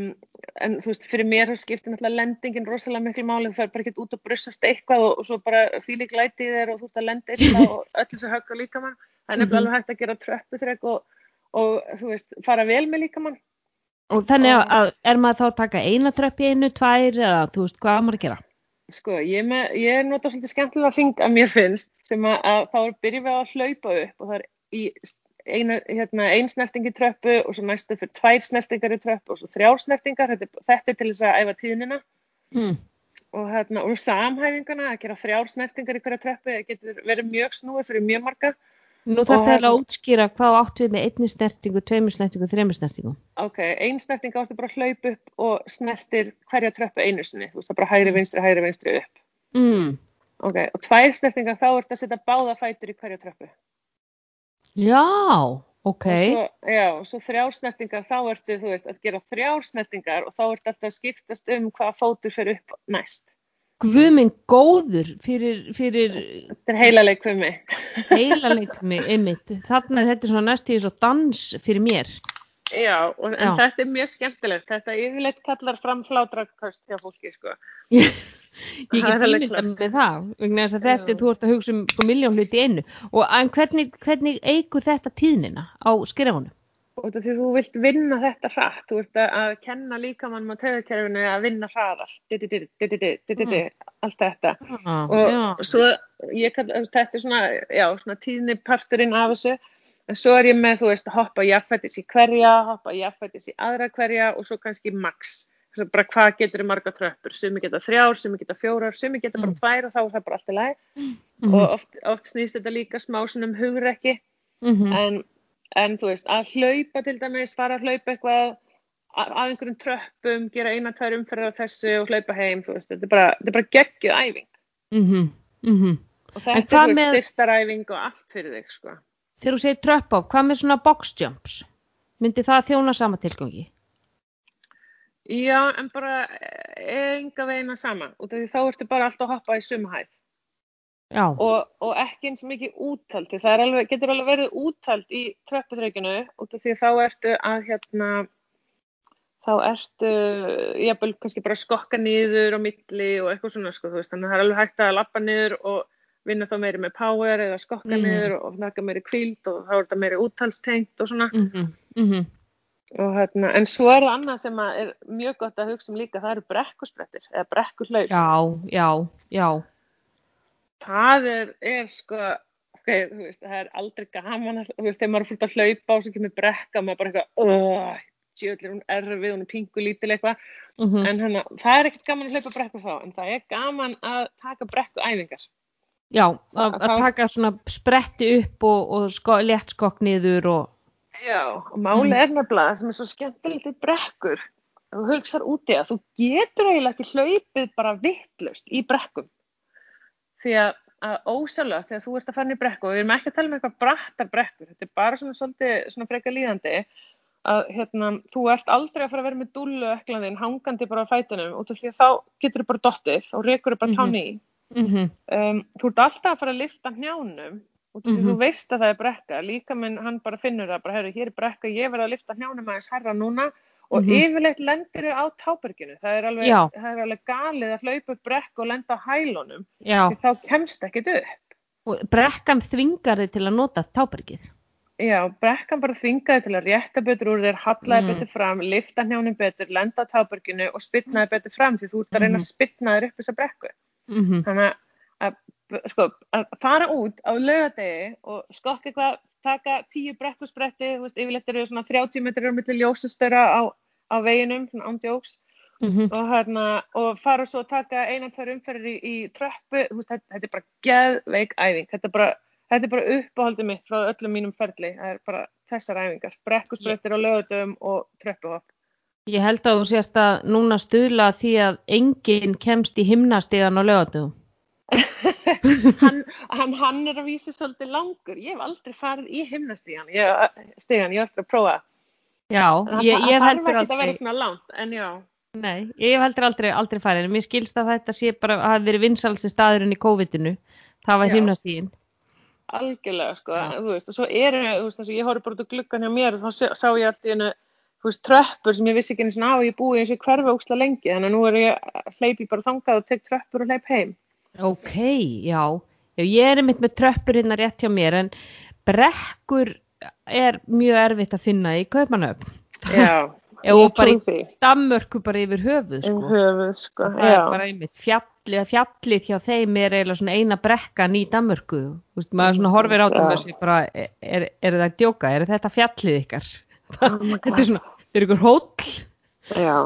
en þú veist, fyrir mér skiptir náttúrulega lendingin rosalega miklu máli þú fer bara ekki út og brussast eitthvað og, og svo bara þvílík læti í þér og þú ert að lenda eitthvað og öll þessu högg á líkamann það er nefnilega Mhm. alveg hægt að gera tröppuþrygg og, og þú veist, fara vel með líkamann Og þannig að, Og- að er maður þá að taka eina tröpp í einu, tvær eða þú veist hvað maður að gera? Sko, ég, er með, ég nota svolítið skemmtilega hring að mér finnst sem að, að þá er byrjum við að hlaupa upp og það er í eina, hérna, ein snerting í tröppu og svo næstu fyrir tvær snertingar í tröppu og svo þrjár snertingar, þetta, þetta er til þess að æfa tíðnina Mm. og, hérna, og samhæfingana að gera þrjár snertingar í hverja tröppu það getur verið mjög snúið fyrir mjög marga. Nú þarf það að hérna- útskýra hvað þú átt við með einni snertingu, tveimur snertingu, þreimur snertingu. Ok, ein snerting áttu bara að hlaupa upp og snertir hverja tröppu einu sinni, þú veist það bara hægri vinstri, hægri vinstri upp. Mm. Ok, og tvær snertingar þá ert að setja báða fætur í hverja tröppu. Já, ok. Og svo, já, og svo þrjár snertingar, þá ertu, þú veist, að gera þrjár snertingar og þá ertu alltaf að skiptast um hvaða fótur fyrir upp næst. Guð minn góður fyrir, fyrir Þetta er heila leik við mig. heila leikmi einmitt. Þannig að þetta er svona næst í svo dans fyrir mér. Já, og, en Já. þetta er mjög skemmtilegt. Þetta yfirleitt kallar fram hlátraköst hjá fólki, sko. Ég get klárt. með það, vegna þess að þetta þú ert að hugsa um sko miljón hluti einu. Og en hvernig, hvernig eigur þetta tíðnina á því þú vilt vinna þetta hratt, þú ert að, kenna líkamannum á taugakerfinu að vinna hraðar, allt þetta. Ah, og svo ég kall, þetta er svona, tíðni parturinn af þessu. En svo er ég með, þú veist, að hoppa jafnfættis í hverja, hoppa jafnfættis í aðra hverja og svo kannski max bara hvað getur þið marga tröppur sumi geta þrjár, sumi geta fjórar, sumi geta bara Mm. tvær og þá er það bara allt í lagi Mhm, og oft, oft snýst þetta líka smá svona um hugrekki mhm. en, en þú veist, að hlaupa til dæmis, fara að hlaupa eitthvað að, einhverjum tröppum, gera eina, tvær umferðar af þessu og hlaupa heim, þú veist, þetta er bara, bara geggjuð æfing Mhm, mhm. og En þetta er með- styrstaræfing og allt fyrir þig, sko. Þegar þú segir tröpp á, hvað með svona box jumps? Myndi það þjóna sama tilgangi? Já, en bara eh, enga veginn að sama, út af því þá ertu bara alltaf að hoppa í sumhæð Já, og, og ekki eins mikið úthald, því það alveg, getur alveg verið úthald í tröpputreikinu út af því þá ertu að hérna, þá ertu, jafnvel kannski bara að skokka niður á milli og eitthvað svona, sko, þú veist, þannig að það er alveg hægt að lappa niður og vinna þá meiri með power eða skokka Mm. niður og taka meiri kvíld og þá er þetta meiri úthaldstengt og svona. mhm, mhm. Og, hérna, en svo er það annað sem að er mjög gott að hugsa um líka, það eru brekkusprettir eða brekkuhlaup. Já, já, já. Það er, er sko, ok, þú veist, það er aldrei gaman, að, veist, þegar maður er fullt að hlaupa og svo kemur brekka, maður bara eitthvað, djöðlir hún erfið, hún er pingu lítil eitthvað, Mhm. en hérna, það er ekkert gaman að hlaupa brekku þá, en það er gaman að taka brekku æfingar. Já, að, að Þá- taka svona spretti upp og, og sko, létt skokk niður og Já, og máli er nefnilega sem er svo skemmtilegt í brekkur, þú hugsar úti að þú getur eiginlega ekki hlaupið bara vittlust í brekkum. Því að, að ósjálflega þegar þú ert að fara í brekku, og við erum ekki að tala um eitthvað brattar brekkur, þetta er bara svona svolítið svona frekar líðandi, að hérna, þú ert aldrei að fara að vera með dúllu öklanðin hangandi bara á fætunum út af því að þá getur þú bara dottið og rekur þú bara Mhm. tánni í. mhm, Um, þú ert alltaf að fara að lifta hnjánum af því Mhm. þú veist að það er brekka líka minn hann bara finnur það bara herru hér er brekka ég verð að lifta hnjánum aðeins herra núna og Mhm. yfirleitt lendir þau á táberginu það er, alveg, það er alveg galið að hlaupa upp brekku og lenda á hælunum þá kemst ekkit upp Og brekkan þvingar þið til að nota tábergið. já, brekkan bara þvingaði til að rétta betur úr þér hallaði Mm. betur fram, lifta hnjánum betur lenda á táberginu og spytnaði betur fram því þú ert að reyna Mhm. að spytna þér upp þessa brekku Mhm, þannig að, að, sko, að fara út á laugadegi og skokka eitthvað, taka tíu brekkuspretti, þú veist, yfirleitt eru svona 30 metrar á milli ljósastöra á, á veginum, svona ándjóks mhm. og, hérna, og fara svo að taka eina, tvær umferðir í, í tröppu, þú veist, þetta, þetta er bara geðveik æfing, þetta er bara, þetta er bara uppáhaldið mitt frá öllum mínum ferli, það er bara þessar æfingar, brekkusprettir á laugadögum og tröppuhopp. Ég held að þú sérst að núna stuðla því að enginn kemst í himnastegan á lögatum. hann, hann, hann er að vísi svolítið langur. Ég hef aldrei farið í himnastegan, ég, stegan, ég hef eftir að prófa. Já, En ég, það ég þarf heldur ekki að vera aldrei, svona langt, en já. nei, ég hef heldur aldrei, aldrei farið, en mér skilst að þetta sé bara, hafi verið vinsalsi staðurinn í COVID-inu, það var himnastígin. algjörlega sko, Já. þú veist, og svo þú veist, að ég horfði bara út á gluggan hjá mér og þá sá- ég allt í hennu, þú veist, tröppur sem ég vissi ekki einu svona á, ég búi eins og hverfa óksla lengi, þannig að nú er ég að hleypi bara þangað og tek tröppur og hleyp heim. Ok, já. já, ég er einmitt með tröppur hérna rétt hjá mér, en brekkur er mjög erfitt að finna í Kaupanöfn. Já, ég trúi því, Danmörku bara yfir höfuð, sko. höfuð, sko, það er já, bara einmitt fjallið, fjallið hjá þeim er eiginlega svona eina brekkan í veist, maður svona horfir á það bara, er, er, er það að djóka? Er þetta fjallið ykkar? Oh þetta er svona, þetta er ykkur hóll. Já,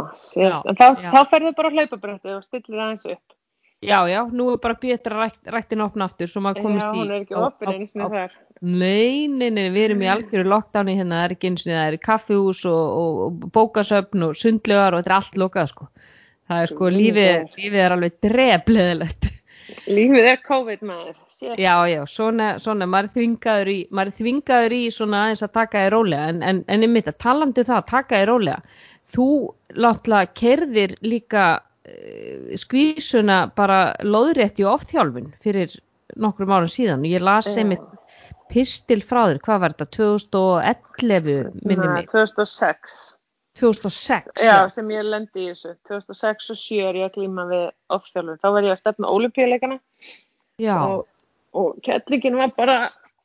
Já, en þá, þá ferðu bara á hlaupabretti og stillir aðeins upp. Já, já, nú er bara betra rækt, ræktin opna aftur svo maður Já, komist í hún er ekki opin sinni á- þar. nei, nei, nei, við erum í algjöru lockdowni hérna, það er ekki eins og það er kaffihús og, og, og bókasöfn og sundlegar og þetta er allt lokað sko það er sko, Guð lífið, góður. lífið er alveg drefleðilegt Lífið er COVID maður, sér. Já, já, svona, svona, maður er þvingaður í, maður er þvingaður í svona aðeins að taka þér rólega, en, en, en einmitt að talandi um það, að taka þér rólega, þú látla kerðir líka skvísuna bara loðrétt í ofþjálfun fyrir nokkrum árum síðan, ég las Já. einmitt pistil frá þér, hvað var þetta, 2011 minni Nei, mig, 2006. 2006, Já, sem ég lendi í þessu. 2006 og 7 er ég að glíma við offþjálfur. Þá var ég að stefna olimpíuleikana já, og, og kettlingin var bara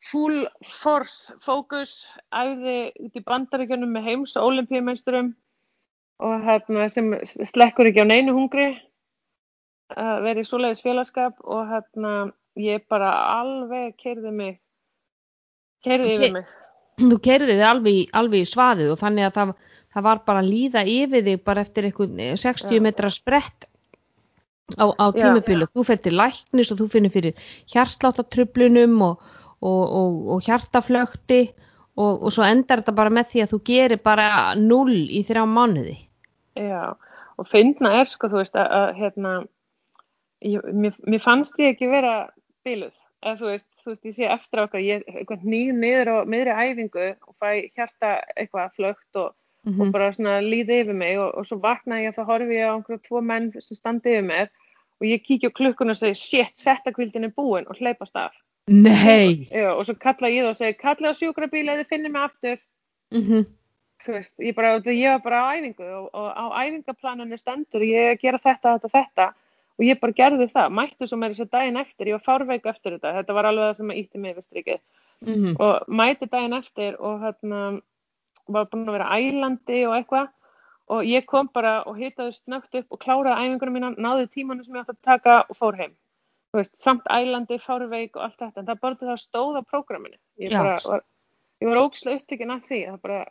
full force, fókus, æfði út í bandaríkjunum með heims og olimpíumeisturum og hérna sem slekkur ekki á neinu hungri að vera í svoleiðis félagskap og hérna ég bara alveg keirði mig keirði Ke- yfir mig. þú kerðið þig alveg, alveg í svaðið og þannig að það, það var bara að líða yfir þig bara eftir eh, 60 Já. metra sprett á, á Já. tímabilu. Þú fyrir læknis og þú finnir fyrir hjarsláttatrublunum og, og, og, og hjartaflökti og, og svo endar þetta bara með því að þú gerir bara null í þrjá mánuði. Já, og fyndna er sko, þú veist, að, að hérna, ég, mér, mér fannst ég ekki vera biluð, eða þú veist, þú veist, ég sé eftir okkar, ég eitthvað nýð niður á miðri æfingu og fæ hjarta eitthvað flögt og, Mhm. og bara svona líði yfir mig og, og svo vakna ég að þá horfi ég á einhverja tvo menn sem standi yfir mér og ég kíkja á klukkuna og segi, shit, settakvildin er búin og hleypast af. Nei! Já, og svo kalla ég það og segi, kalla á sjúkrabíla eða þið finnir mig aftur. Mm þú veist, ég, bara, ég var bara á æfingu og, og á æfingaplaninu stendur ég að gera þetta, þetta, þetta og ég bara gerði það, mætti svo með þess að daginn eftir, ég var fárveik eftir þetta, þetta var alveg það sem ítti mig við strikið. -hmm. og mætti daginn eftir og hérna var búin að vera ælandi og eitthvað. Og ég kom bara og hitaði snögt upp og kláraði æfingunum mína, náði tímanu sem ég átti að taka og fór heim. Veist, samt ælandi, fárveik og allt þetta en það bara það stóð á prógraminu. Ég bara var, ég var ógislega upptekinn af því bara,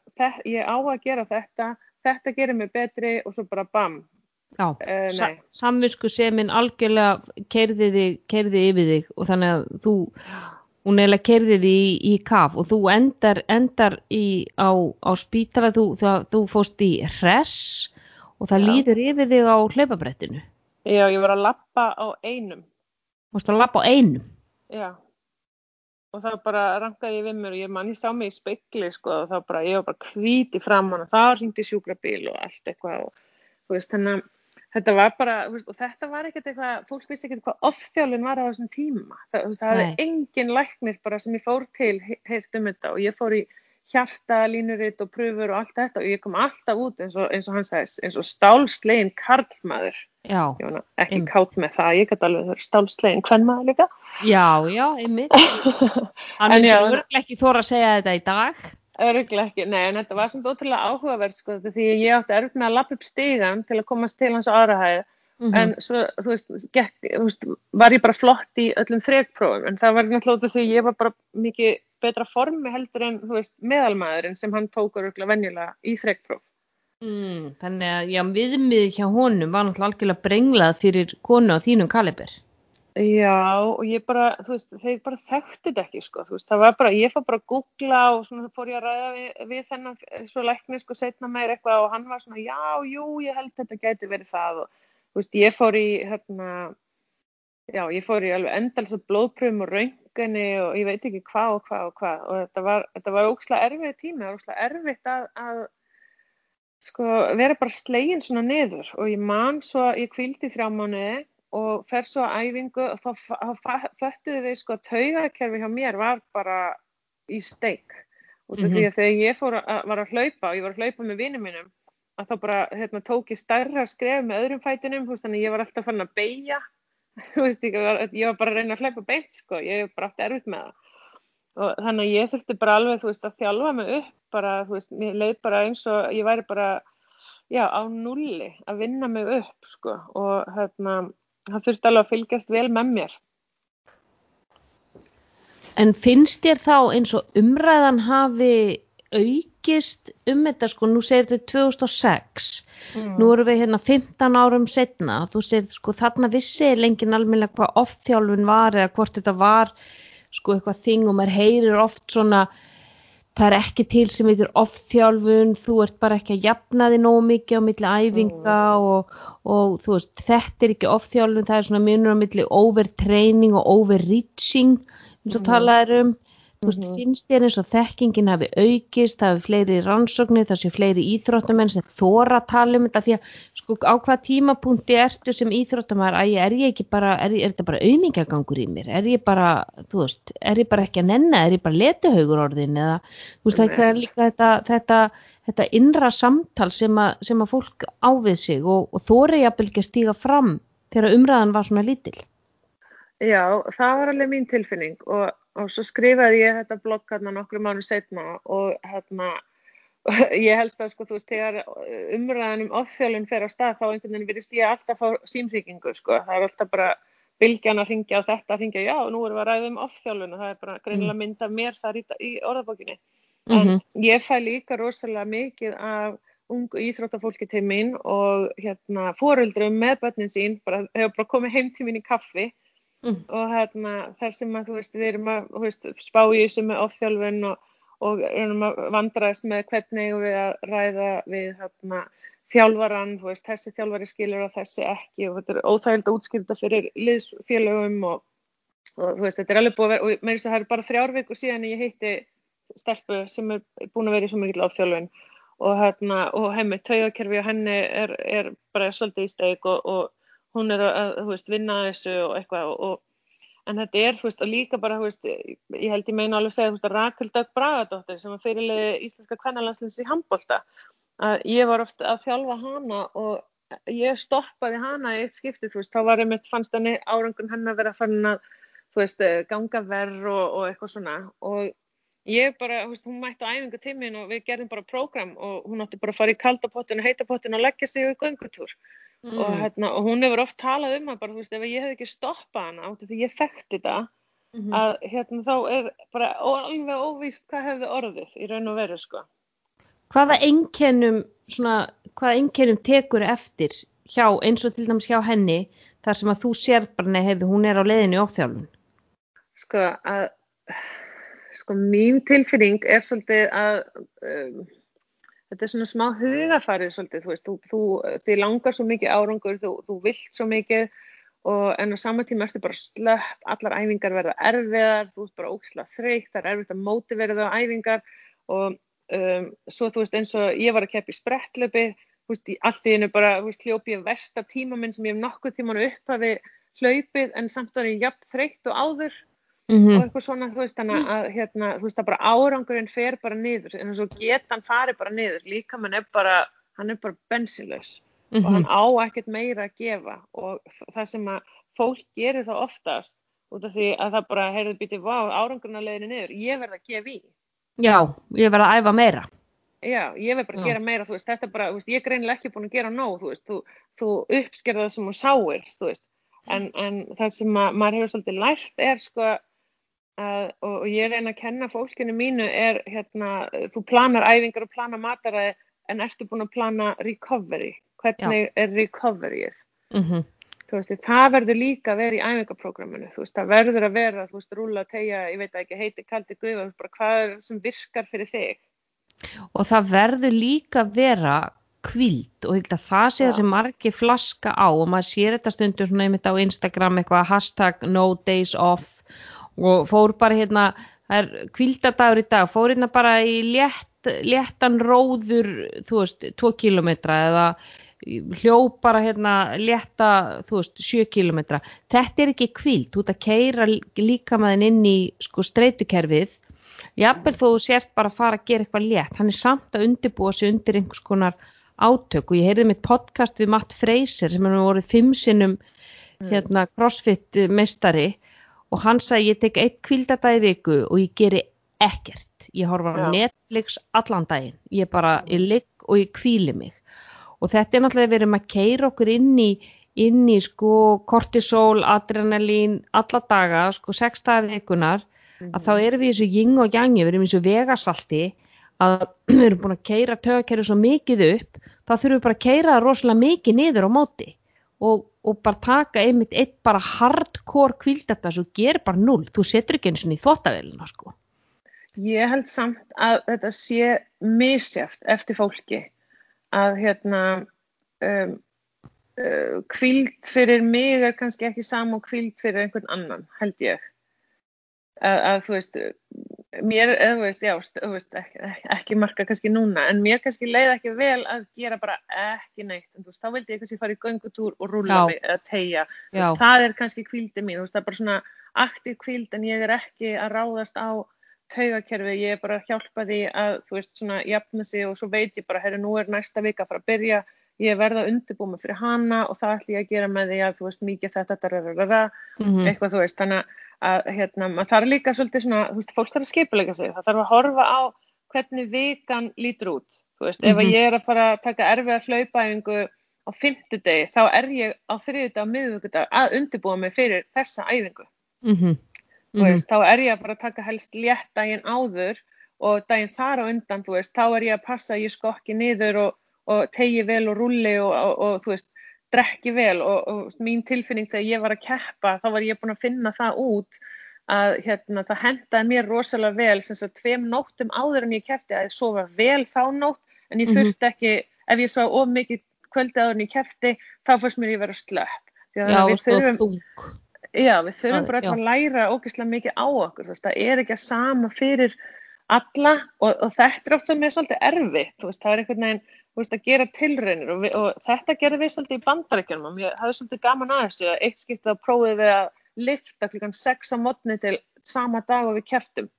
ég á að gera þetta þetta gerir mig betri og svo bara bam Já, uh, sa samvisku semin algjörlega keirði þig, keirði yfir þig og þannig að þú, hún keirði þig í, í kaf og þú endar, endar í, á, á spítala, þú, það, þú fóst í hress og það Já. líður yfir þig á hlaupabrettinu. já, ég var að lappa á einum Þú fórst að lappa á einum. já og þá bara rankaði ég við mér og ég mann, ég sá mig í spekli sko og þá bara, ég var bara hvít í framann og það ringdi sjúkrabíl og allt eitthvað og þú veist, þannig að þetta var bara, veist, og þetta var ekkert eitthvað, fólk vissi ekkert hvað ofþjálun var á þessum tíma, það, veist, það Nei. hafði engin læknir bara sem ég fór til he- heyrt um þetta og ég fór í hjarta, línurit og pröfur og allt þetta og ég kom alltaf út eins og, eins og hann sagðist, eins og stálslegin karlmaður, Já, nú ekki Einmitt. kátt með það, ég gæti alveg stálslegin kvennmaður líka, já, já, einmitt. Hann En er já, örglega ekki þóra að segja þetta í dag. Öruglega ekki, nei, en þetta var samt ótrúlega áhugavert sko, því ég átti erfitt með að lappa upp stigan til að komast til hans á aðra hæð, Mhm. en svo, þú veist, gekk, þú veist, var ég bara flott í öllum þrekprófum, en það var náttúrulega því ég var bara mikið betra formi heldur en, þú veist, meðalmaðurinn sem hann tók öruglega venjulega í þrekpróf. Mm, þannig að já, viðmið hjá honum var náttúrulega algjörlega brenglað fyrir konu á þínum kaliber. Já, og ég bara, þú veist, þeir bara þekktu þetta ekki, sko, þú veist, það var bara, ég fór bara að googla og svona fór ég að ræða við, við þennan, svo lækni, sko, setna meir eitthvað og hann var svona, já, jú, ég held þetta gæti verið það og, þú veist, ég fór í, hérna, já, ég fór í alveg endals og blóðpröfum og raunginni og ég veit ekki hvað og hvað og hvað og þetta var, þetta var ókslega erfið tími, það var ókslega erfitt að, að, sko, vera bara slegin svona niður og ég man svo, ég kvildi þrjá mánuði og fer svo að æfingu og þá föttuðu við sko að taugakerfi hjá mér var bara í steik. Og mm -hmm. því að þegar ég fór að, var að hlaupa og ég var að hlaupa með vinnum mínum að þá bara hérna, tók ég starra skref með öðrum fætinum veist, þannig að ég var alltaf fann að beigja ég, ég var bara að reyna að hlaupa beint sko, ég var bara alltaf erfitt með það og þannig að ég þurfti bara alveg veist, að þjálfa mig upp bara, veist, mér leið bara eins og ég væri bara já, á nulli að vinna mig upp sko og hérna það þurfti alveg að fylgjast vel með mér. En finnst þér þá eins og umræðan hafi aukist um þetta sko, nú segir þetta 2006, mm. nú erum við hérna 15 árum setna, þú segir sko þarna vissi lengin almenna hvað oft-þjálfun var eða hvort þetta var sko eitthvað þing og maður heyrir oft svona það er ekki til sem heitir off-þjálfun, þú ert bara ekki að jafna þig nógu mikið á milli æfinga mm. og, og þú veist, þetta er ekki off-þjálfun, það er svona munur á milli overtraining og overreaching eins og mm. talað er um Þú veist, -hmm. finnst þér eins og þekkingin hafi aukist, það hafi fleiri rannsóknir, það sé fleiri íþróttamenn sem þóra að tala um þetta því að sko á hvað tímapunkti ertu sem íþróttamæður að ég er ég ekki bara, er, er þetta bara auðmingjagangur í mér, er ég bara, þú veist, er ég bara ekki að nenna, er ég bara letuhaugur orðin eða, þú veist, það er líka þetta, þetta, þetta innra samtal sem að, sem að fólk ávið sig og, og þóri jafnvel ekki að stíga fram þegar umræðan var svona lítil. Já, það var alveg mín tilfinning og og svo skrifaði ég þetta blogg hérna nokkru mánu setna og hérna ég held að sko þú veist þegar umræðan um ofþjálun fer á stað þá einhvern veginn virðist ég alltaf fá símþykingu sko það er alltaf bara bylgjan að ringja á þetta að ringja já nú erum við að ræða um ofþjálun og það er bara greinilega mm. mynd af mér þar í, í orðabókinni en mm -hmm. ég fæ líka rosalega mikið af ungu íþróttafólki til mín og hérna fóruldrum með börnin sín bara hefur bara komið heim til mín í kaffi mm. og hérna þar sem að þú veist við erum að veist, spá í þessu með ofþjálfun og, og erum að vandraðast með hvernig við að ræða við hérna þjálfaran, þú veist, þessi þjálfari skilur og þessi ekki og þetta er óþægild að útskýrta fyrir liðsfélögum og, og þú veist, þetta er alveg búið að vera og mér finnst að það er bara þrjár viku síðan ég heitti stelpu sem er búin að vera í svo mikið ofþjálfun og hérna, og hemmi, taugakerfi og henni er, er bara svolítið í steg og, og hún er að, þú veist, vinna þessu og eitthvað og, en þetta er, þú veist, og líka bara, þú veist, ég held ég meina alveg að segja, þú veist, að Rakel Dag Bragadóttir sem var fyrirlið íslenska kvennalandsins í handbólta, að ég var ofta að þjálfa hana og ég stoppaði hana í eitt skipti, þú veist, þá var ég mitt, fannst henni árangun henni að vera fann að, þú veist, ganga verð og, og eitthvað svona. Og ég bara, þú veist, hún mætti á æfingu tímin og við gerðum bara prógram og hún átti bara að fara í kaldapottin og heitapottin og leggja sig í göngutúr mm. og, hérna, og hún hefur oft talað um að bara, þú veist, ef ég hef ekki stoppað hana áttu því ég þekkti þetta mm -hmm. að hérna þá er bara alveg óvíst hvað hefði orðið í raun og veru sko. Hvaða einkennum svona, hvaða einkennum tekur eftir hjá, eins og til dæmis hjá henni þar sem að þú sér bara nefnir hún er á leiðinu óþjálfun? Sko að sko mín tilfinning er svolítið að um, þetta er svona smá hugafarið svolítið, þú veist, þú, þú, þið langar svo mikið árangur, þú, þú vilt svo mikið og en á sama tíma ertu bara slöpp, allar æfingar verða erfiðar, þú ert bara ógislega þreytt, það er erfitt að móti verða á æfingar og um, svo þú veist eins og ég var að keppi sprettlöpi, þú veist, allt í hennu bara, þú veist, hljópi ég versta tíma minn sem ég hef nokkuð tíman upphafi hlaupið en samt að ég er jafn þreytt og áður Mm -hmm. og eitthvað svona, þú veist, þannig að hérna, þú veist, að bara árangurinn fer bara niður en þess að getan fari bara niður. Líka mann er bara, hann er bara bensinlaus mm -hmm. og hann á ekkert meira að gefa. Og það sem að fólk gerir það oftast út af því að það bara, heyrðu býtið, vá, árangurinn að leiðinu niður, ég verð að gefa í. Já, ég verð að æfa meira. Já, ég verð bara að gera meira, þú veist, þetta er bara, þú veist, ég er greinilega ekki búin að gera nóg, þú veist, þú, þú uppskerða það sem þú sáir, þú veist. En, en það sem að, maður hefur svolítið lært er sko að, og ég reyna að kenna fólkinu mínu er hérna, þú planar æfingar og planar mataræði en ertu búin að plana recovery hvernig Já. er recoveryið mm -hmm. þú veist, það verður líka að vera í æfingaprógraminu, þú veist, það verður að vera, þú veist, rúla, tegja, ég veit ekki, heiti, kaldi, guða, bara hvað er sem virkar fyrir þig. Og það verður líka að vera kvild og þetta það sé sem margi flaska á og maður sér þetta stundur svona einmitt á Instagram eitthvað hashtag no days off og fór bara hérna, það er kvildadagur í dag, fór hérna bara í létt, léttan róður, þú veist, 2 kilometra eða hljóð bara hérna létta, þú veist, 7 km þetta er ekki kvíld, þú ert að keira líka maður inn í sko streytukerfið jafnvel þó þú sért bara að fara að gera eitthvað létt hann er samt að undirbúa sig undir einhvers konar átök. Og ég heyrði mitt podcast við Matt Fraser sem hefur voruð fimm sinnum mm. hérna crossfit mestari og hann sagði ég tek eitt kvíldadagi viku og ég geri ekkert. Ég horfa á Netflix allan daginn. Ég bara, ég ligg og ég kvíli mig. Og þetta er náttúrulega verið með að keira okkur inn í, inn í sko kortisol, adrenalín, alla daga, sko sextaði vikunar, mm -hmm. að þá mhm. erum við í þessu jing og jangi, við erum í þessu vegasalti, að við erum búin að keira tögakerfi svo mikið upp, þá þurfum við bara að keira það rosalega mikið niður á móti. Og, og bara taka einmitt eitt bara hardcore kvildata sem ger bara null, þú setur ekki eins og í þóttavelina sko. Ég held samt að þetta sé misjæft eftir fólki að hérna um, uh, kvíld fyrir mig er kannski ekki saman kvíld fyrir einhvern annan, held ég að, að þú veist mér, eða þú veist, já þú veist, ekki, ekki marka kannski núna en mér kannski leiði ekki vel að gera bara ekki neitt, en þú veist, þá vildi ég kannski fara í göngutúr og rúla mig eða tegja það er kannski kvíldi mín, þú veist, það er bara svona aktiv kvíld en ég er ekki að ráðast á taugakerfi, ég er bara að hjálpa því að þú veist svona jafna sig og svo veit ég bara, herru nú er næsta vika að fara að byrja. Ég verða að undirbúa mig fyrir hana og það ætlum ég að gera með því að þú veist mikið þetta, þetta, þetta, mm -hmm. eitthvað þú veist þannig að hérna, maður þarf líka svolítið svona, þú veist, fólk þarf að skipuleika sig það þarf að horfa á hvernig vikan lítur út, þú veist, mm -hmm. ef ég er að fara að taka erfið að hlaupaæfingu á fymtudegi, þá er ég á þriðudag og miðugudag að undirbúa mig fyrir þessa æfingu mm -hmm mm -hmm. veist, þá er ég að fara að taka helst létt daginn áður og daginn þar á undan, þú veist, þá er ég að passa að ég skokki niður og, og tegi vel og rulli og, og, og þú veist, drekki vel og mín tilfinning þegar ég var að keppa, þá var ég búin að finna það út að hérna, það hendaði mér rosalega vel, sem að tveim nóttum áður en ég keppti að ég sofa vel þá nótt, en ég mhm. þurfti ekki, ef ég svo of mikið kvöldi áður en ég keppti, þá fyrst mér ég verið slöpp. Já, og svo þung. Já, við þurfum bara að læra ógeðslega mikið á okkur, það er ekki að sama fyrir alla og, og þetta er oft sem er svolítið erfitt, veist, það er einhvern veginn veist, að gera tilraunir og, við, og þetta gerir við svolítið í bandaríkjum og ég hafði svolítið gaman að þessu að eitt skiptið að prófið við að lifta klukkan 6 á modni til sama dag og við kæftum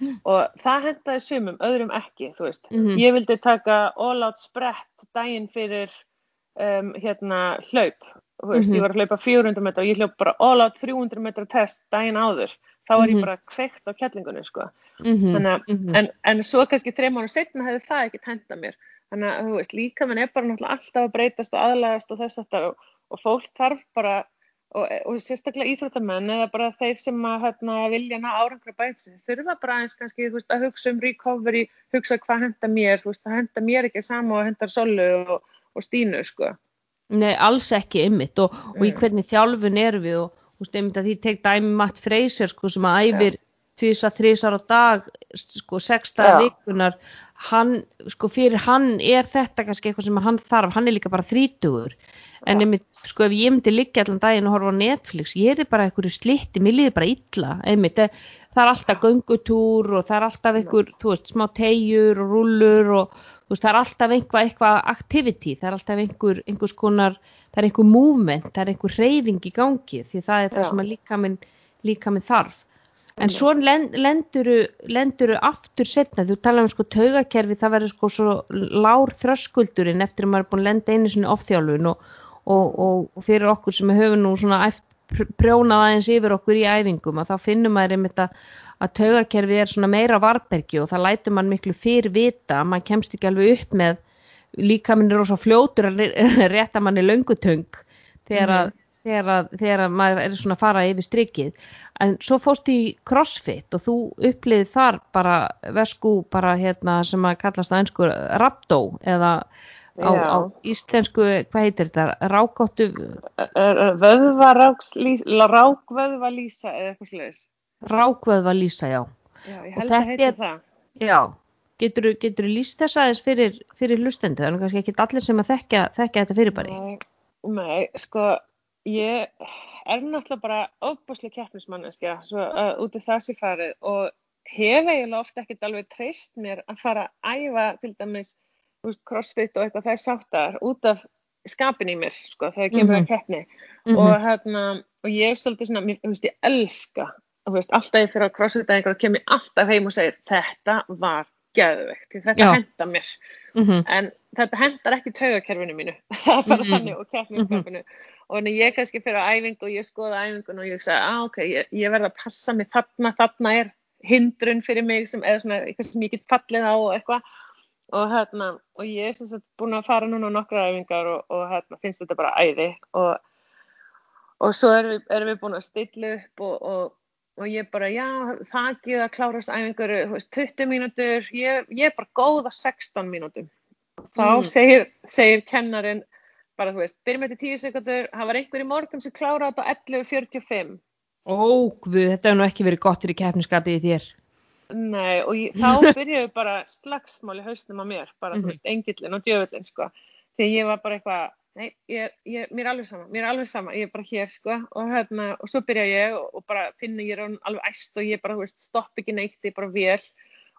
mm. og það hendaði sumum, öðrum ekki, þú veist, mm -hmm. ég vildi taka all out sprett daginn fyrir um, hérna hlaup þú veist, mm -hmm. ég var að hlaupa 400 metra og ég hljóf bara all out 300 metra test daginn áður, þá var ég mhm. bara kveikt á kjallingunni, sko mm -hmm. þannig að, mm -hmm. en, en svo kannski þreim ára setna hefði það ekki tenda mér þannig að, þú veist, líka mann er bara náttúrulega alltaf að breytast og aðlagast og þess aftar og, og fólk þarf bara og, og sérstaklega íþróttamenn eða bara þeir sem að hérna, vilja ná árangra bæti þurfa bara eins kannski, veist, að hugsa um recovery, hugsa hvað henda mér þú veist, það henda mér ekki saman og hendar solu og, og stínu, sko Nei, alls ekki ymmit og, mm. og í hvernig þjálfun er við og þú veist, ymmit að því teg dæmi Matt Fraser sko sem að æfir tvisa, þrísar á dag sko sexta vikunar hann, sko fyrir hann er þetta kannski eitthvað sem hann þarf, hann er líka bara þrítugur. En einmitt, sko ef ég myndi liggja allan daginn og horfa á Netflix, ég er bara einhverju slitti, mér liði bara illa. Einmitt, eh, það er alltaf göngutúr og það er alltaf einhver, þú veist, smá tegjur og rullur og þú veist, það er alltaf einhvað, eitthvað activity, það er alltaf einhver, einhvers konar, það er einhver movement, það er einhver reyfing í gangi því það er það Já. sem líka minn, líka minn þarf en svo lenduru, aftur setna, þú talaðum sko taugakerfi, það verður sko svo lár þröskuldurinn eftir að maður er búin að lenda einu svona ofþjálfun og og, og, fyrir okkur sem hefur nú svona prjónað aðeins yfir okkur í æfingum að þá finnum maður einmitt að, að taugakerfið er svona meira varbergi og það lætur mann miklu fyrir vita að mann kemst ekki alveg upp með líka minn er ósá fljótur að rétta manni löngutöng þegar að. Þegar, að, þegar að maður er svona að fara yfir strikið. En svo fóst í crossfit og þú uppliðið þar bara vesku bara hérna sem að kallast að einsku rabdó eða á, á íslensku, hvað heitir þetta, rákáttu rákvöðva lýsa eða eitthvað sluðis rákvöðva lýsa, já. Já, ég held að heita það. Já, getur þú lýst þess aðeins fyrir, fyrir hlustendu, þannig kannski ekki allir sem að þekka, þekka þetta fyrirbæri. Nei, nei, sko ég er náttúrulega bara ofbúslega keppnismann uh, út af þessi farið og hef eiginlega ofta ekkert alveg treyst mér að fara að æfa til dæmis veist, crossfit og eitthvað það er sáttar út af skapin í mér sko þegar ég kemur mm -hmm. að keppni mm -hmm. og hérna og ég er svolítið svona, mér finnst ég elska veist, alltaf ég fyrir að crossfita einhverja og kemur alltaf heim og segir þetta var gæðveikt, þetta henda mér mm -hmm. en þetta hendar ekki taugakerfinu mínu, það er bara mhm. þannig og keppniskapinu og þannig ég kannski fyrir að æfingu og ég skoða æfingun og ég sagði að ah, ok, ég, ég verða að passa mig þarna, þarna er hindrun fyrir mig sem, eða svona eitthvað sem ég get fallið á og eitthvað. Og hérna og ég er sagt búin að fara núna á nokkra æfingar og, og hérna finnst þetta bara æði. Og, og svo erum við, erum við búin að stilla upp og, og ég bara já það ekki að klárast æfingar 20 mínútur, ég, ég er bara góð að 16 mínútum. Þá mm. segir, segir kennarin bara þú veist, byrjum þetta 10 sekundur það var einhver í morgun sem klára þetta á 11.45 Ó, guð, þetta hefur nú ekki verið gott fyrir keppniskapið í þér. Nei, og ég, þá byrjuðu bara slagsmál í hausnum á mér, bara, mm -hmm. þú mhm. veist, engillin og djöfullin, sko. Þegar ég var bara eitthvað, nei, ég, ég, mér er alveg sama, mér er alveg sama, ég er bara hér, sko, og hérna, og svo byrja ég og, og bara finna ég er alveg æst og ég bara, þú veist, stopp ekki neitt, ég er bara vel,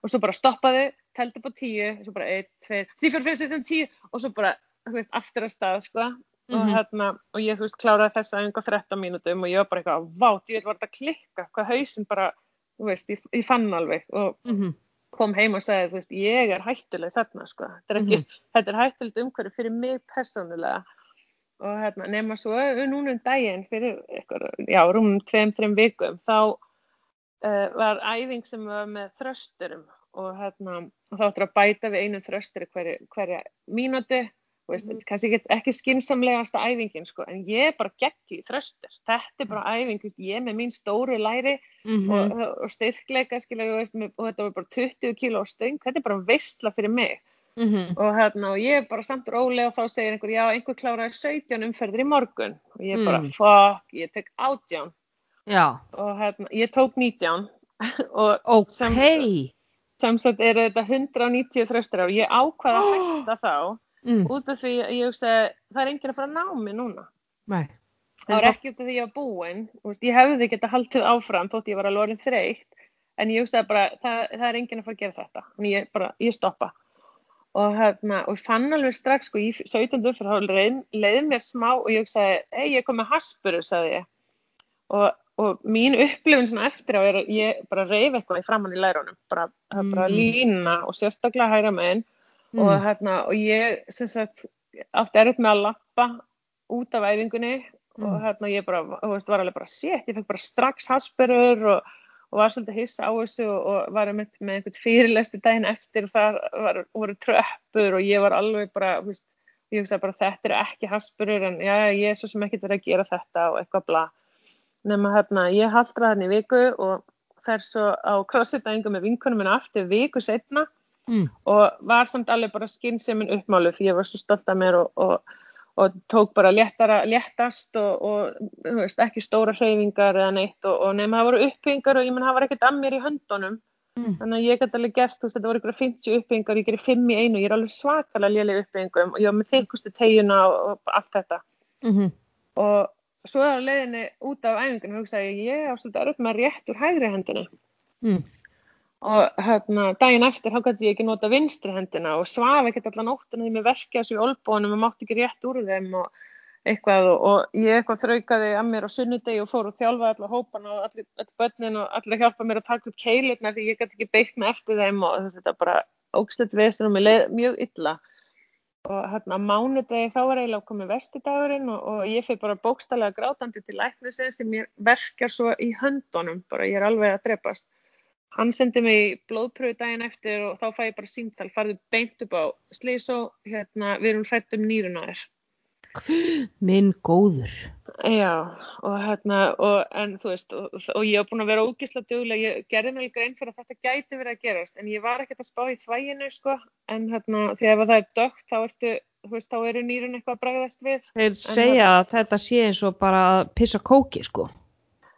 og svo bara stoppaði, teldi á tíu, svo bara einn, tveir, þrjú, fjór, fjór, fjór, tíu, og svo bara, veist, aftur að stað, sko, Mm -hmm. og, mhm. hérna, og ég þú veist kláraði þessa einhver 13 mínutum og ég var bara eitthvað vátt, ég var þetta að klikka hvað hausin bara, þú veist, ég, ég fann alveg og mm -hmm. kom heim og sagði þú veist, ég er hættuleg þarna sko þetta er, ekki, mm -hmm. þetta er hættulegt umhverju fyrir mig persónulega og hérna, nema svo núna um daginn fyrir rúmum 2-3 vikum þá uh, var æfing sem var með þrösturum og hérna, og þá ættir að bæta við einu þrösturi hverja, hverja mínúti Veist, mm. kannski ekki, ekki skinsamlegasta æfingin sko, en ég er bara geggi þröstur, þetta er bara æfing veist, ég er með mín stóru læri mm -hmm. og, og styrkleika skilja, veist, með, og þetta var bara 20 kíló stöng þetta er bara veistla fyrir mig mm -hmm. og, hérna, og ég er bara samt rólega og þá segir einhver, já einhver kláraði 17 umferðir í morgun og ég er bara, mm. fuck, ég tek 18 já. og hérna, ég tók 19 og ok samsagt er þetta 190 þröstur og ég ákvaða að hætta þá mm. út af því að ég hugsa það er enginn að fara að ná mig núna Nei. það var ekki út af því að ég var búin veist, ég hefði geta haldið áfram þótt ég var alveg orðin þreytt en ég hugsaði bara það, það er enginn að fara að gera þetta en ég, bara, ég stoppa og, hérna, og fann alveg strax sko, í 17. umfyrr leið, leiði mér smá og ég hugsaði, hei ég kom með haspuru sagði ég og, og mín upplifin svona eftir á er að ég bara reyf eitthvað í framann í lærunum bara, mm. bara lína og sérstaklega hæra meginn mm. og, hérna, og ég sagt, átti erut með að lappa út af æfingunni mm. og hérna, ég bara, veist, var alveg bara sétt, ég fekk bara strax hasperur og, og var svolítið hiss á þessu og, og var með, með einhvern fyrirlesti daginn eftir og það var, voru tröppur og ég var alveg bara, veist, ég hugsaði bara þetta eru ekki hasperur en já, ég er svo sem ekkert verið að gera þetta og eitthvað bla nema hérna, ég haldra þannig viku og fer svo á crossfit-æfingu með vinkunum minna aftur viku setna mm. og var samt alveg bara skynnseminn uppmálu því ég var svo stolt af mér og, og, og tók bara léttara, léttast og, og veist, ekki stóra hreyfingar eða neitt og nefnum það voru uppbyggingar og ég menn það var ekkert að mér í höndunum mm. þannig að ég gæti alveg gert, þú veist þetta voru ykkur 50 uppbyggingar, ég gerir 5 í einu, ég er alveg svakalega léleg uppbyggingum og ég var með þykustu tegjuna og allt þetta mm -hmm. og svo að leiðinni út af æfingunum hugsaði ég, ég á svolítið að röfna rétt úr hægri hendinni mm og hérna daginn eftir þá gæti ég ekki nota vinstri hendina og svaf ekkert allan óttinu því mér verkja þessu í olbónum og mátti ekki rétt úr þeim og eitthvað. Og, og ég eitthvað þraukaði að mér á sunnudegi og fór og þjálfaði allar hópan og allir, allir börnin og allir hjálpa mér að taka upp keilutna því ég gæti ekki beitt mig eftir þeim og þetta bara ógstætt veðstur og mér leið mjög illa. Og hérna mánudegi þá var eiginlega komið vestidagurinn og, og ég fyrir bara bókstallega grátandi til læknisins því mér verkjar svo í höndunum bara ég er alveg að drepast Hann sendi mig blóðpröfu daginn eftir og þá fæ ég bara símtal, farðu beint upp á slísó, hérna, við erum hrætt um nýruna þér. Minn góður. Já, og hérna, og, en þú veist, og, og ég hef búin að vera ógísla duglega, ég gerði náttúrulega grein fyrir að þetta gæti verið að gerast, en ég var ekkert að spá í þvæginu, sko, en hérna, því ef það er dögt, þá ertu, þú veist, þá eru nýrun eitthvað að bregðast við. Þeir segja að þetta sé eins og bara að pissa kóki, sko.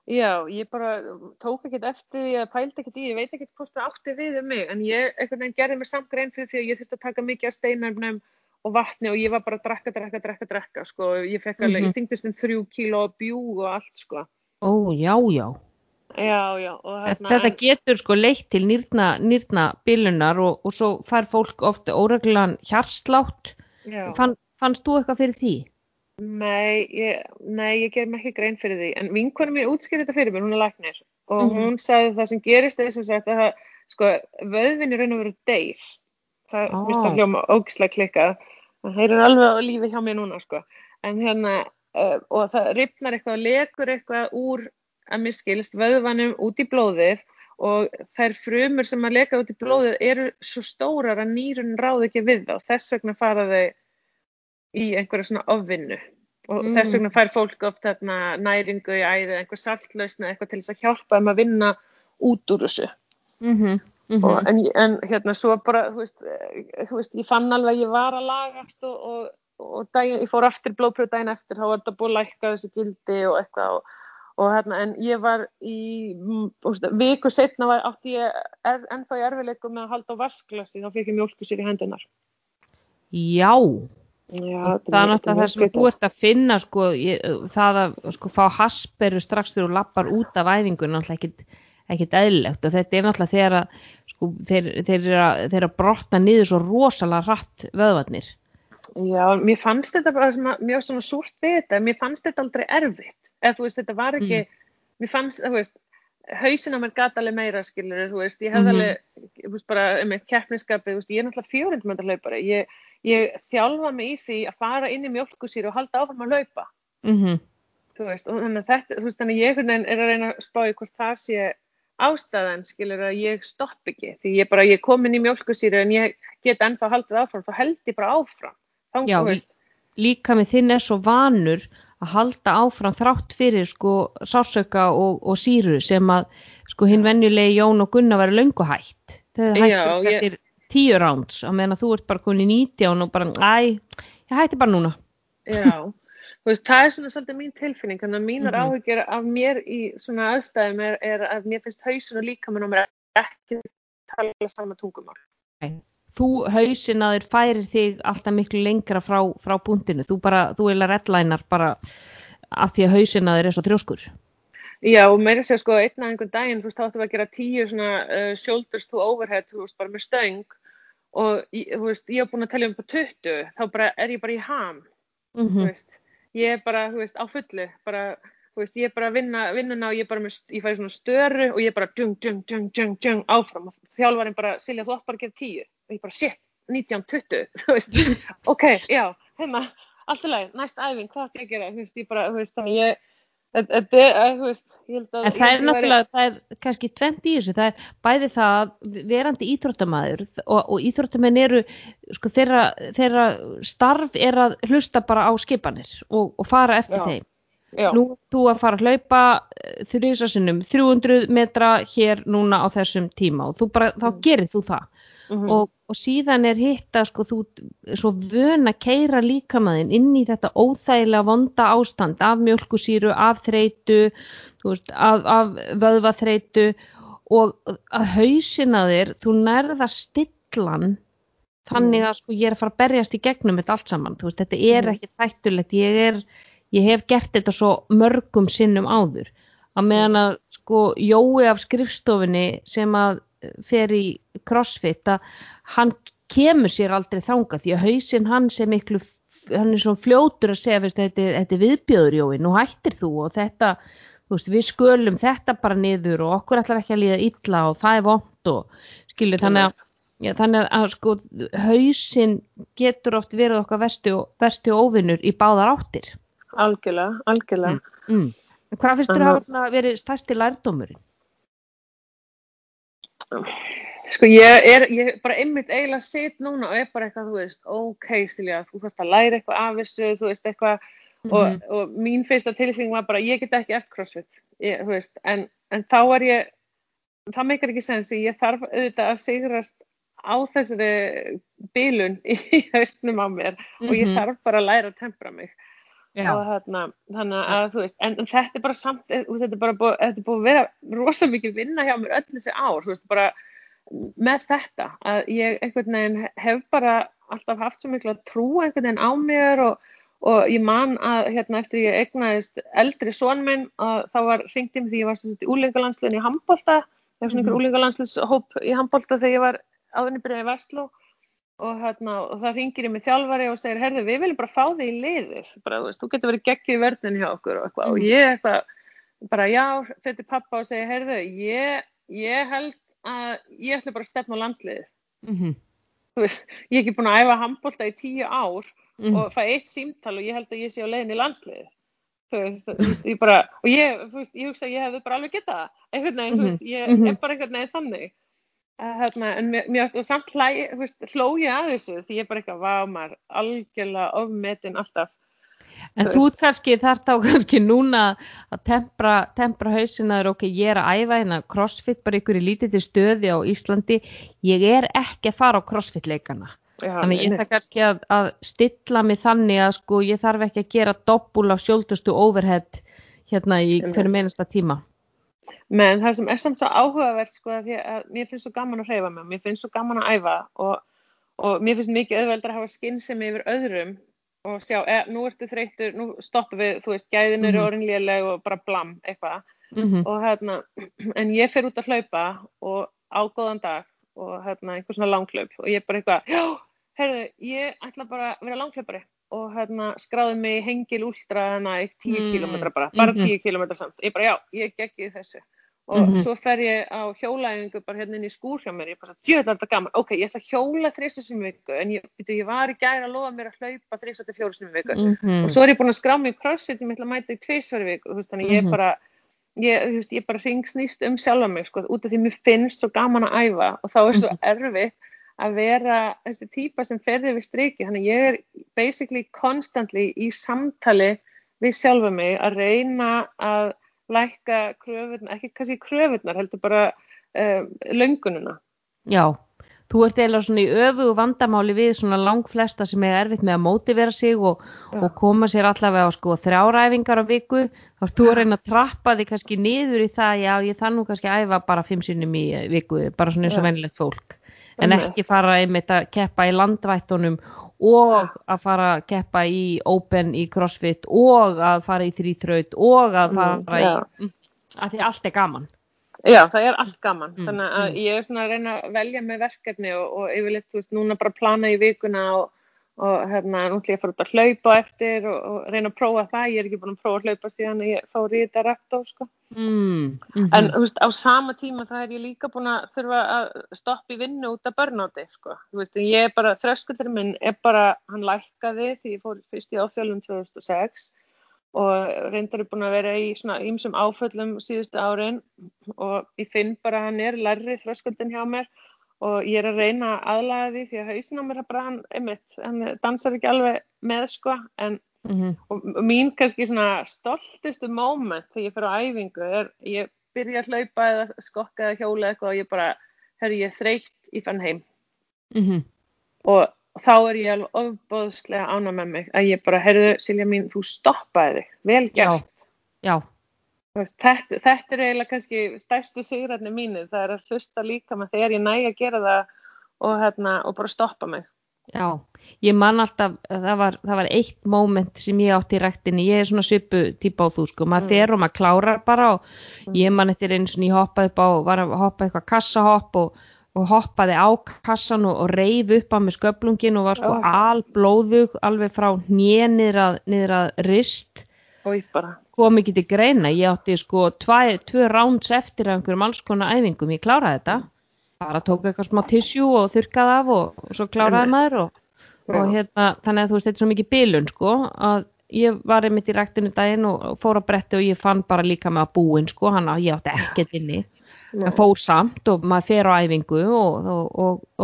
Já, ég bara tók ekkert eftir því að pældi ekkert í, ég veit ekkert hvort það átti við um mig, en ég einhvern veginn gerði mér samt grein fyrir því að ég þurfti að taka mikið af steinarnum og vatni og ég var bara að drekka, drekka, drekka, drekka, sko, ég fekk alveg, Mhm. ég þingdist um þrjú kíló og bjúg og allt, sko. Ó, já, já. Já, já, hérna, Þetta en- getur sko leitt til nýrna, nýrna bilunar og, og svo fær fólk ofta óreglan hjarslátt. já. Fann, fannst þú eitthvað fyrir því? Nei, ég, nei, ég ger mér ekki grein fyrir því, en vinkonum mér útskýrði þetta fyrir mér, hún er læknir og Mhm. hún sagði það sem gerist er þess að það, sko, vöðvin er raun og veru deyr, það Ó. oh. mista hljóma ógislega klikka, það heyrir alveg á lífi hjá mér núna, sko, en hérna, uh, og það ripnar eitthvað, lekur eitthvað úr að miskilst vöðvanum út í blóðið og þær frumur sem að leka út í blóðið eru svo stórar að nýrun ráð ekki við þá, þess vegna fara þau í einhverja svona ofvinnu og Mm. þess vegna fær fólk oft þarna næringu í æði, einhver saltlausna eitthvað til þess að hjálpa þeim að vinna út úr þessu Mm -hmm. og, en, en hérna svo bara þú veist, eh, þú veist, ég fann alveg að ég var að lagast og, og, og daginn, ég fór aftur blóðpröfu daginn eftir, þá var þetta búið að lækka þessi gildi og eitthvað og, og hérna, en ég var í mm, veist, viku setna var, átti ég er, ennþá í erfileikum með að halda á vasklasi þá fekk ég mjólkusir í hendunar Já, Já, og það er náttúrulega það sem þú ert að finna sko, ég, það að sko, fá hasperu strax þegar þú lappar út af æfingun náttúrulega ekkit eðlilegt. Og þetta er náttúrulega þegar að, sko, þeir, þeir, eru að, þeir eru að brotna niður svo rosalega hratt vöðvarnir. Já, mér fannst þetta bara sem að, mjög svona súrt við þetta, mér fannst þetta aldrei erfitt, eða þú veist, þetta var ekki, mér fannst, þú veist, hausin á mér gata alveg meira, skilur, þú veist, ég hefði Mhm. alveg, þú veist, bara, um eitt keppniskapið, þú veist, ég er náttúrulega fjórindmönda hlaupari, ég, ég þjálfa mig í því að fara inn í mjölkusýru og halda áfram að hlaupa, Mm þú veist, og þannig að þetta, þú veist, þannig að ég er að reyna að spá í hvort það sé ástæðan, skilur, að ég stopp ekki, því ég bara, ég kom inn í mjölkusýru en ég get ennþá haldið áfram, þá held ég bara áfram, þá, Já, veist, líka með þinn er svo vanur að halda áfram þrátt fyrir sko sásauka og, og síru sem að sko hinn venjulegi Jón og Gunnar væri löngu hætt. Þau hættu tíu rounds á meðan að þú ert bara komin í 19 og bara, æ, ég hætti bara núna. Já, þú veist, það er svona svolítið mín tilfinning, þannig að mínar Mhm. áhyggjur af mér í svona aðstæðum er, er að mér finnst hausin og líkamann á mér ekki tala sama tungumál. Þú hausin að þér færir þig alltaf miklu lengra frá, frá búndinu. Þú bara, þú eila redlænar bara af því að hausin að þér er svo þrjóskur. Já, og meira sér sko einn af einhvern daginn, þú veist, þá áttum við að gera tíu svona uh, shoulders to overhead, þú veist, bara með stöng og veist, ég hef búin að telja um på 20, þá bara er ég bara í ham, Mm þú veist, ég er bara, þú veist, á fullu, bara, þú veist, ég er bara að vinna vinnuna og ég er bara með, ég fæði svona störu og ég er bara djung, djung, djung, djung, djung áfram. Og þjálfarinn bara, Silja, þú átt bara að gera 10 og ég bara, shit, 19, 20 þú veist, ok, já, hérna allt í lagi, næst æfing, hvað átti ég að gera? Þú veist, ég bara, þú veist, þannig ég þetta er, eh, þú veist, ég held að En það er ég væri- náttúrulega, það er kannski tvent í þessu, það er bæði það að verandi íþróttamæður og, og íþróttamenn eru, sko þeirra, þeirra starf er að hlusta bara á skipanir og, og fara eftir Já. þeim. já, Nú ert þú að fara að hlaupa þrjusasunum 300 metra hér núna á þessum tíma og þú bara, þá Mm. gerir þú það. Mhm, Og, og síðan er hitt að sko þú svo vön að keira líkamaðinn inn í þetta óþægilega vonda ástand af mjölkusýru, af þreitu, veist, af, af vöðvaþreitu og að hausina þér, þú nærða stillan þannig Mm. að sko ég er að fara að berjast í gegnum þetta allt saman, veist, þetta er Mhm. ekki hættulegt, ég er, ég hef gert þetta svo mörgum sinnum áður, að meðan að sko Jói af skrifstofinni sem að fer í crossfit að hann kemur sér aldrei þangað því að hausinn hans er miklu hann er svo fljótur að segja veist, þetta, þetta er viðbjöður Jói, nú hættir þú og þetta, þú veist, við skölum þetta bara niður og okkur ætlar ekki að líða illa og það er vond og skilju þannig að Já, þannig að sko hausinn getur oft verið okkar vesti og, óvinnur í báðar áttir. algjörlega, algjörlega Mm. En Hvað finnst þér Aha. hafa svona verið stærsti lærdómurinn? Sko ég er, ég bara einmitt eiginlega sitt núna og er bara eitthvað, þú veist, ok Silja, þú þarfst að læra eitthvað af þessu, þú veist, eitthvað Mhm. og, og mín fyrsta tilfeng var bara, ég get ekki eftir crossfit, ég, þú veist, en, en þá er ég, það meikar ekki sens því ég þarf auðvitað að sigrast á þessari bílun í haustnum á mér og ég Mhm. þarf bara að læra að tempra mig þarna, þannig að þú veist en, en þetta er bara samt, eh, þetta er bara búið, þetta er búið að vera rosa mikið vinna hjá mér öll þessi ár, þú veist, bara með þetta, að ég einhvern veginn hef bara alltaf haft svo mikla trú einhvern veginn á mér og, og ég man að hérna eftir ég egnaðist eldri son minn að þá var hringt í mig því ég var sem sagt í úlingalandsliðin í handbolta, það var svona einhver Mhm. úlingalandsliðshóp í handbolta þegar ég var áðurinn byrjaði í Vestló og, hérna, og það ringir í mig þjálfari og segir, herðu, við viljum bara fá þig í liðið, bara, þú veist, þú getur verið geggið í verðin hjá okkur og eitthvað, og Mhm. ég eitthvað, bara já, fyrir pappa og segir, herðu, ég, ég held að ég ætla bara að stefna á landsliðið, mhm, þú veist, ég er ekki búin að æfa handbólta í tíu ár mhm, og fæ eitt símtal og ég held að ég sé á leiðin í landsliðið. Þú veist, þú veist, ég bara, og ég, þú veist, ég hugsa að ég hefði bara alveg getað einhvern veginn, þú veist, ég Mhm. er bara einhvern veginn þannig. Hérna, en mér, mér samt hlæ, veist, hló ég að þessu því ég er bara eitthvað, vá maður, algjörlega ofmetin alltaf. En Þú þú kannski þar þá kannski núna að tempra, tempra hausinaður, ok, ég er að æfa hérna crossfit bara ykkur í lítið stöði á Íslandi, ég er ekki að fara á crossfit leikana. Þannig ég þarf kannski að, að stilla mig þannig að sko ég þarf ekki að gera doppul af sjóldustu overhead hérna í hverju meinasta tíma. Menn það sem er samt svo áhugavert sko að, að mér finnst svo gaman að hreyfa mig, mér finnst svo gaman að æfa og, og mér finnst mikið auðveldar að hafa skinnsemi yfir öðrum og sjá, e, nú ertu þreyttur, nú stoppum við, þú veist, gæðin eru Mhm. orðin léleg og bara blam, eitthvað. Mm og hérna, en ég fer út að hlaupa og á góðan dag og hérna einhver svona langhlaup og ég bara eitthvað, já, heyrðu, ég ætla bara að vera langhlaupari og hérna skráði mig í hengil úlstra hérna í 10 Mm, kilometra bara, bara mhm. 10 kilometra samt, ég bara já, ég geggi þessu og Mhm. svo fer ég á hjólaæfingu bara hérna inn í skúr hjá mér, ég bara, djöðlar þetta gaman, ok, ég ætla að hjóla þrýstu sem viku, en ég, byrju, ég var í gæri að lofa mér að hlaupa þrýstu til fjóru sem viku -hmm. og svo er ég búin að skrá mig í crossfit sem ég ætla að mæta í tvisvar í viku, þú veist, þannig ég Mhm. bara ég, þú veist, ég bara ringsnýst um sjálfa mig sko, út af því mér finnst svo gaman að æfa og þá er svo erfitt að vera þessi típa sem ferði við striki þannig ég er basically constantly í samtali við sjálfa mig að reyna að lækka kröfunar, ekki kannski kröfunar heldur bara um, löngununa Já, þú ert eiginlega svona í öfugu vandamáli við svona langflesta sem er erfitt með að mótivera sig og, og koma sér allavega á sko þrjáræfingar á viku, þá ert þú að reyna að trappa þig kannski niður í það, já ég þarf nú kannski æfa bara fimm sinnum í viku, bara svona eins og Já. venilegt fólk, en ekki fara einmitt að keppa í landvættunum og að fara að keppa í open í crossfit og að fara í þrýþraut og að fara Mm, í, já. mm, að því allt er gaman. Já, það er allt gaman. Mm, Þannig að mm. ég er svona að reyna að velja með verkefni og, og yfirleitt, þú veist, núna bara plana í vikuna og, og hérna, nú ætlum ég að fara út að hlaupa eftir og, og reyna að prófa það. Ég er ekki búin að prófa að hlaupa síðan ég fór í þetta rektó, sko. Mm, mm En, þú veist, á sama tíma það er ég líka búin að þurfa að stoppa í vinnu út af börnáti, sko. Þú veist, ég er bara, þröskullur minn er bara, hann lækkaði því ég fór fyrst í áþjálfum 2006 og reyndar er búin að vera í svona ýmsum áföllum síðustu árin og ég finn bara að hann er lærri þröskuldin hjá mér og ég er að reyna að aðlaga því því að hausin á mér er bara hann, einmitt, hann dansar ekki alveg með sko en -hmm. og mín kannski svona stoltustu moment þegar ég fer á æfingu er ég byrja að hlaupa eða skokka eða hjóla eitthvað og ég bara, herru ég þreytt, ég fann heim. Mm og þá er ég alveg ofbóðslega ána með mig að ég bara, herru Silja mín, þú stoppaði þig, vel gert. Já, veist, Þetta, þetta er eiginlega kannski stærstu sigrarnir mínir, það er að hlusta líka með þegar ég næ að gera það og, hérna, og bara stoppa mig. já, ég man alltaf, það var, það var eitt moment sem ég átti í ræktinni, ég er svona svipu típa á þú sko, maður Mm. fer og maður klárar bara og Mm. ég man eftir einu svona ég hoppaði upp á, var að hoppa eitthvað kassahopp og, og hoppaði á kassan og, og reif upp á með sköflungin og var sko Ó. alblóðug alveg frá hnén niður að, niður að rist Og kom ekki til greina, ég átti sko tvæ, tvö rounds eftir einhverjum alls konar æfingum, ég kláraði þetta. Bara tók eitthvað smá tissjú og þurrkaði af og, og svo kláraði maður og, og hérna, þannig að þú veist, þetta er svo mikið bilun sko, að ég var einmitt í ræktinu daginn og fór að bretti og ég fann bara líka með að búin sko, hann að ég átti ekkert inni. En fór samt og maður fer á æfingu og,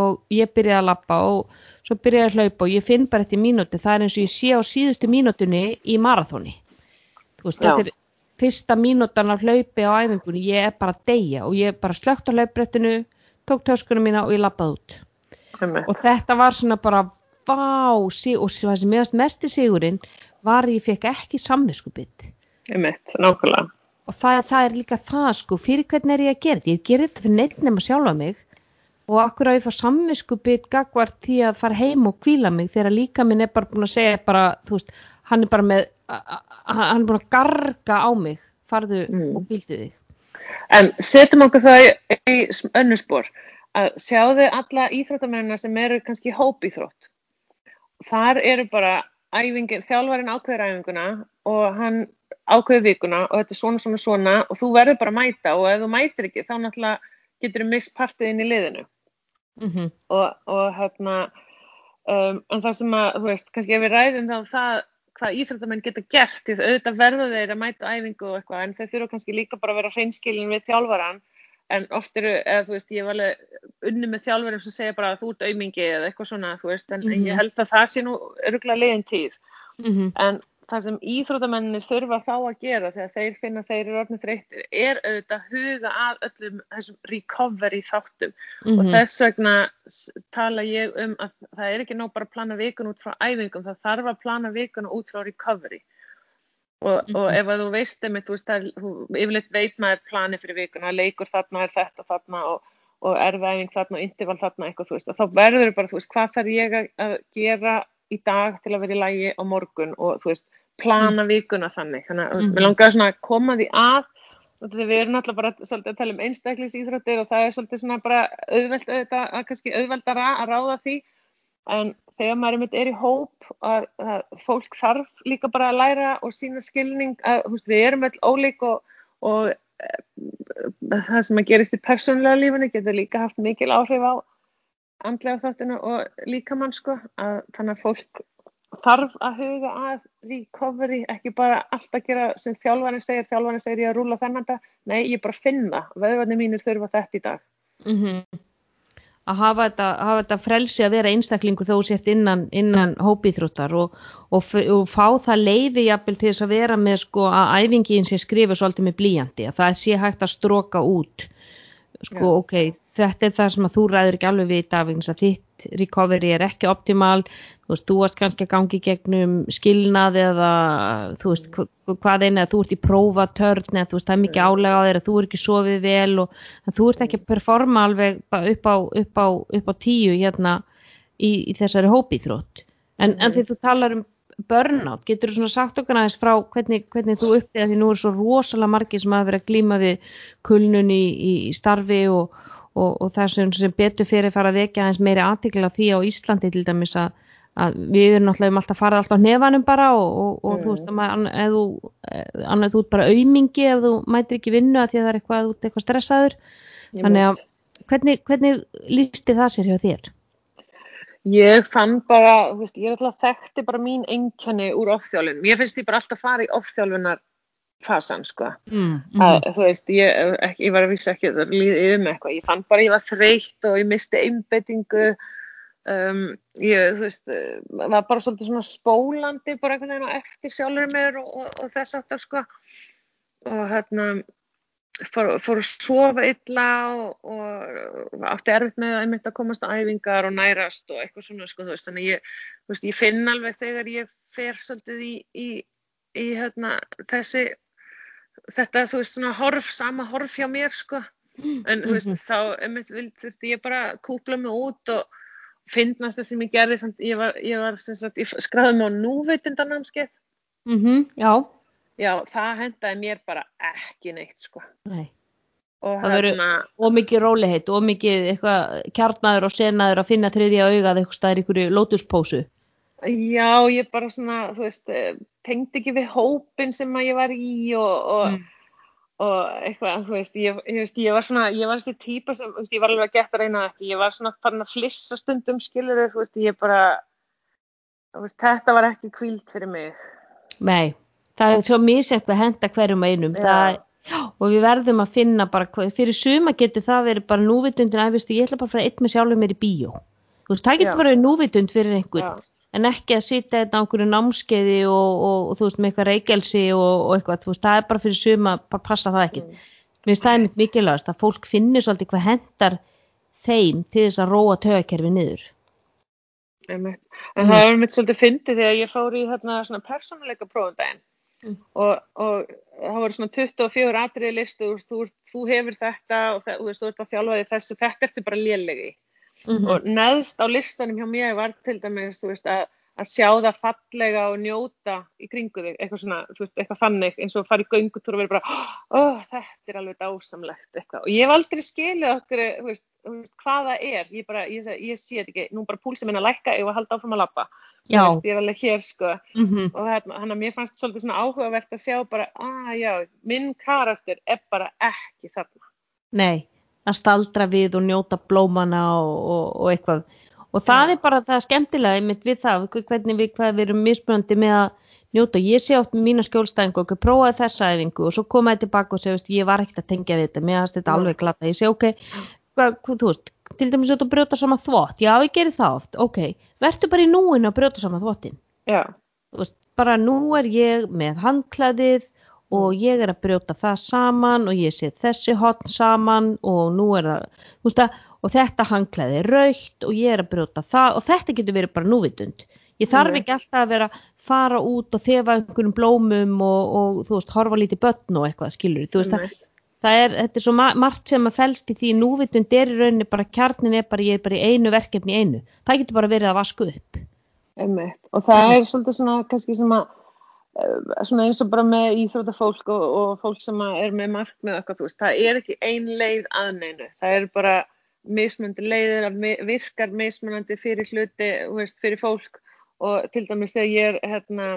og, ég byrjaði að lappa og svo byrjaði að hlaupa og ég finn bara eftir mínúti, það er eins og ég sé á síðustu mínútunni í marathóni veist, þetta er fyrsta mínútan af hlaupi á æfingunni, ég er bara að deyja og ég bara slögt á hlaupbrettinu tók töskunum mína og ég lappaði út. Einmitt. og þetta var svona bara vá, sí, og það sem meðast mest í sigurinn var ég fekk ekki nákvæmlega. og það, það er líka það sko, fyrir hvernig er ég að gera þetta? Ég gerir þetta fyrir neitt nema sjálfa mig. Og akkur að ég fá samviskubitt gagvart því að fara heim og kvíla mig þegar líka minn er bara búin að segja bara, veist, hann er bara með hann er búin að garga á mig. Farðu Mm. og kvíldu þig. En setjum okkur það í, spór að sjáðu alla íþróttamennina sem eru kannski hópíþrótt. Þar eru bara æfingin, þjálfarinn ákveður æfinguna og hann ákveður vikuna og þetta er svona svona svona og þú verður bara að mæta og ef þú mætir ekki þá náttúrulega getur þú mist partið inn í liðinu. Mm og, og hérna um, en það sem að, þú veist, kannski ef við ræðum þá um það hvað íþróttamenn geta gert auðvitað verða þeir að mæta æfingu og eitthvað en þeir þurfa kannski líka bara að vera hreinskilin við þjálfaran en oft eru, eða þú veist, ég var alveg unni með þjálfarum sem segja bara að þú ert aumingi eða eitthvað svona, þú veist, en Mhm. ég held að það sé nú örgulega liðin tíð -hmm. en það sem íþróttamennir þurfa þá að gera þegar þeir finna að þeir eru orðin þreyttir er auðvitað að huga að öllum þessum recovery þáttum Mhm. og þess vegna tala ég um að það er ekki nóg bara að plana vikun út frá æfingum, það þarf að plana vikuna út frá recovery og, og Mhm. ef að þú veist er- þú, yfirleitt veit maður plani fyrir vikuna, leikur þarna er þetta þarna og, og erfæðing þarna og interval þarna eitthvað, þú veist, og þá verður bara, þú veist, hvað þarf ég að, að gera í dag til að vera í lægi á morgun og þú veist, plana vikuna þannig, þannig að mm Mhm. mér langar svona að koma því að við erum alltaf bara svolítið að tala um einstaklingsýþróttir og það er svolítið svona bara auðvelt auðvitað, að kannski auðveldara að ráða því. En þegar maður einmitt er í hóp að, að fólk þarf líka bara að læra og sína skilning að veist, við erum öll ólík og, og e, það sem að gerist í persónulega lífinu getur líka haft mikil áhrif á andlega þáttinu og líkamann sko að þannig að fólk þarf að huga að recovery, ekki bara alltaf gera sem þjálfarinn segir, þjálfarinn segir ég að rúla þennan dag, nei ég bara finna vöðvarnir mínir þurfa þetta í dag Mhm. að hafa þetta, hafa þetta frelsi að vera einstaklingur þó sért innan, innan hópíþróttar og, og, og fá það leifi jafnvel til þess að vera með sko að æfingin sé skrifa svolítið með blíjandi að það sé hægt að stroka út sko Já. ok, þetta er það sem að þú ræður ekki alveg við Davíðins að þitt recovery er ekki optimal. Þú veist, þú varst kannski að gangi gegnum skilnað eða þú veist, hva- hvað eina, þú ert í prófatörn eða þú veist, það er mikið álega á þér að þú er ekki sofið vel og þú ert ekki að performa alveg upp á, upp á, upp á tíu hérna í, í þessari hópíþrótt en, en því þú talar um burnout, getur þú svona sagt okkur aðeins frá hvernig, hvernig þú uppið því nú er svo rosalega margir sem hafa verið að glíma við kulnun í, í, í starfi og, og, og það sem, betur fyrir fara að vekja aðeins meiri aðtikla því á Íslandi til dæmis að, að við erum náttúrulega um alltaf farið alltaf á nefanum bara og, og, og þú veist að maður, eh, annað þú ert bara aumingi ef þú mætir ekki vinnu að því að það er eitthvað, eitthvað stressaður þannig að hvernig, hvernig lísti það sér hjá þér? Ég fann bara, þú veist, ég er alltaf þekkti bara mín einkenni úr ofþjálfun. Mér finnst ég bara alltaf fara í ofþjálfunar fasan, sko. Mm, Að, þú veist, ég, ekki, ég var að vísa ekki að líða yfir með eitthvað. Ég fann bara að ég var þreytt og ég misti einbettingu. Um, ég, þú veist, eh, var bara svolítið svona spólandi bara einhvern veginn á eftir sjálfur mér og, og, og þess aftar, sko. Og hérna, fór, fór að sofa illa og, og átti erfitt með að einmitt að komast á æfingar og nærast og eitthvað svona sko, þú veist, þannig ég, þú veist, ég finn alveg þegar ég fer svolítið í, í, í hérna, þessi þetta, þú veist, svona horf, sama horf hjá mér sko, en þú veist, þá einmitt vild þurfti ég bara kúpla mig út og finnast það sem ég gerði, samt, ég var, ég var sem sagt, ég skráði mig á núveitundanámskeið Mm já, já, það hendaði mér bara ekki neitt sko. Nei. Og Það verður- hérna og mikið róliheit og mikið eitthvað kjarnaður og senaður að finna þriðja augað eitthvað staðir ykkur í lótuspósu Já, ég bara svona, þú veist, eh, tengdi ekki við hópin sem að ég var í og, og, Mm. og eitthvað, þú veist, ég, ég, veist, ég var svona, ég var þessi típa sem, þú veist, ég var alveg að geta reyna það ekki, ég var svona farin að flissa stundum skilur þú veist, ég bara, þú veist, þetta var ekki kvíld fyrir mig. Nei, það er svo misjænt að henda hverjum einum Já. það, og við verðum að finna bara, fyrir suma getur það verið bara núvitundin að ég ætla bara að fara eitt með sjálfur mér í bíó þú veist, það getur verið núvitund fyrir einhvern Já, en ekki að sitja þetta á einhverju námskeiði og, og, og þú veist, með eitthvað reikelsi og, og eitthvað, þú veist, það er bara fyrir suma bara passa það ekki, Mm. mér finnst það er mitt mikilvægast að fólk finnir svolítið hvað hendar þeim til þess að róa tögakerfi niður. Einmitt. En mm. það er mitt svolítið fyndið þegar ég fór í þarna svona persónuleika prófundaginn mm. og, og það voru svona 24 atriði listu, þú, þú, þú hefur þetta og það, þú veist, þú ert að þjálfa því þessu, þetta ertu bara lélegi. Mm -hmm. Og neðst á listanum hjá mér var til dæmis, þú veist, að að sjá það fallega og njóta í kringu þig, eitthvað svona, þú veist, eitthvað þannig eins og að fara í göngutúr og vera bara oh, þetta er alveg dásamlegt eitthvað. Og ég hef aldrei skilið okkur, þú veist, hvað það er, ég bara, ég, ég sé þetta ekki. Nú bara púlsið minna að lækka, ég var að halda áfram að lappa þú veist, ég er alveg hér, sko. Mm -hmm. og þannig að mér fannst svolítið svona áhugavert að sjá bara, ah, já, minn karakter er bara ekki þarna. Nei, að staldra við og njóta blómana og, og, og eitthvað. Og það ja. er bara það skemmtilega einmitt við það, hvernig við, við erum mismunandi með að njóta, ég sé oft með mína skjólstæðingu og prófaði þessa æfingu og svo komaði tilbaka og segja, ég var ekkert að tengja þetta mér finnst þetta ja. alveg glata, ég segi ok hvað, þú veist, til dæmis að þú brjóta sama þvott, já ég gerir það oft, ok verður bara í núinu að brjóta sama þvottin. Veist, bara nú er ég með handklæðið og mm. ég er að brjóta það saman og ég set þessi hotn saman og nú er það, þú veist að og þetta hanglaði raukt og ég er að brjóta það og þetta getur verið bara núvitund. Ég þarf mm. ekki alltaf að vera að fara út og þefa einhverjum blómum og, og þú veist, horfa lítið börn og eitthvað, skilur þú veist, mm. það, er, þetta er svo margt sem að fælst í því núvitund er í rauninni bara kjarnin er bara, ég er bara í einu verkefni einu. Það getur bara verið að vasku upp. Einmitt. Og það mm. er svolítið svona, kannski sem að svona eins og bara með íþrótafólk og, og fólk sem er með markmið eitthvað, veist, það er ekki ein leið aðneinu, það er bara mismunandi leiðir að virkar mismunandi fyrir hluti, veist, fyrir fólk og til dæmis þegar ég er hérna,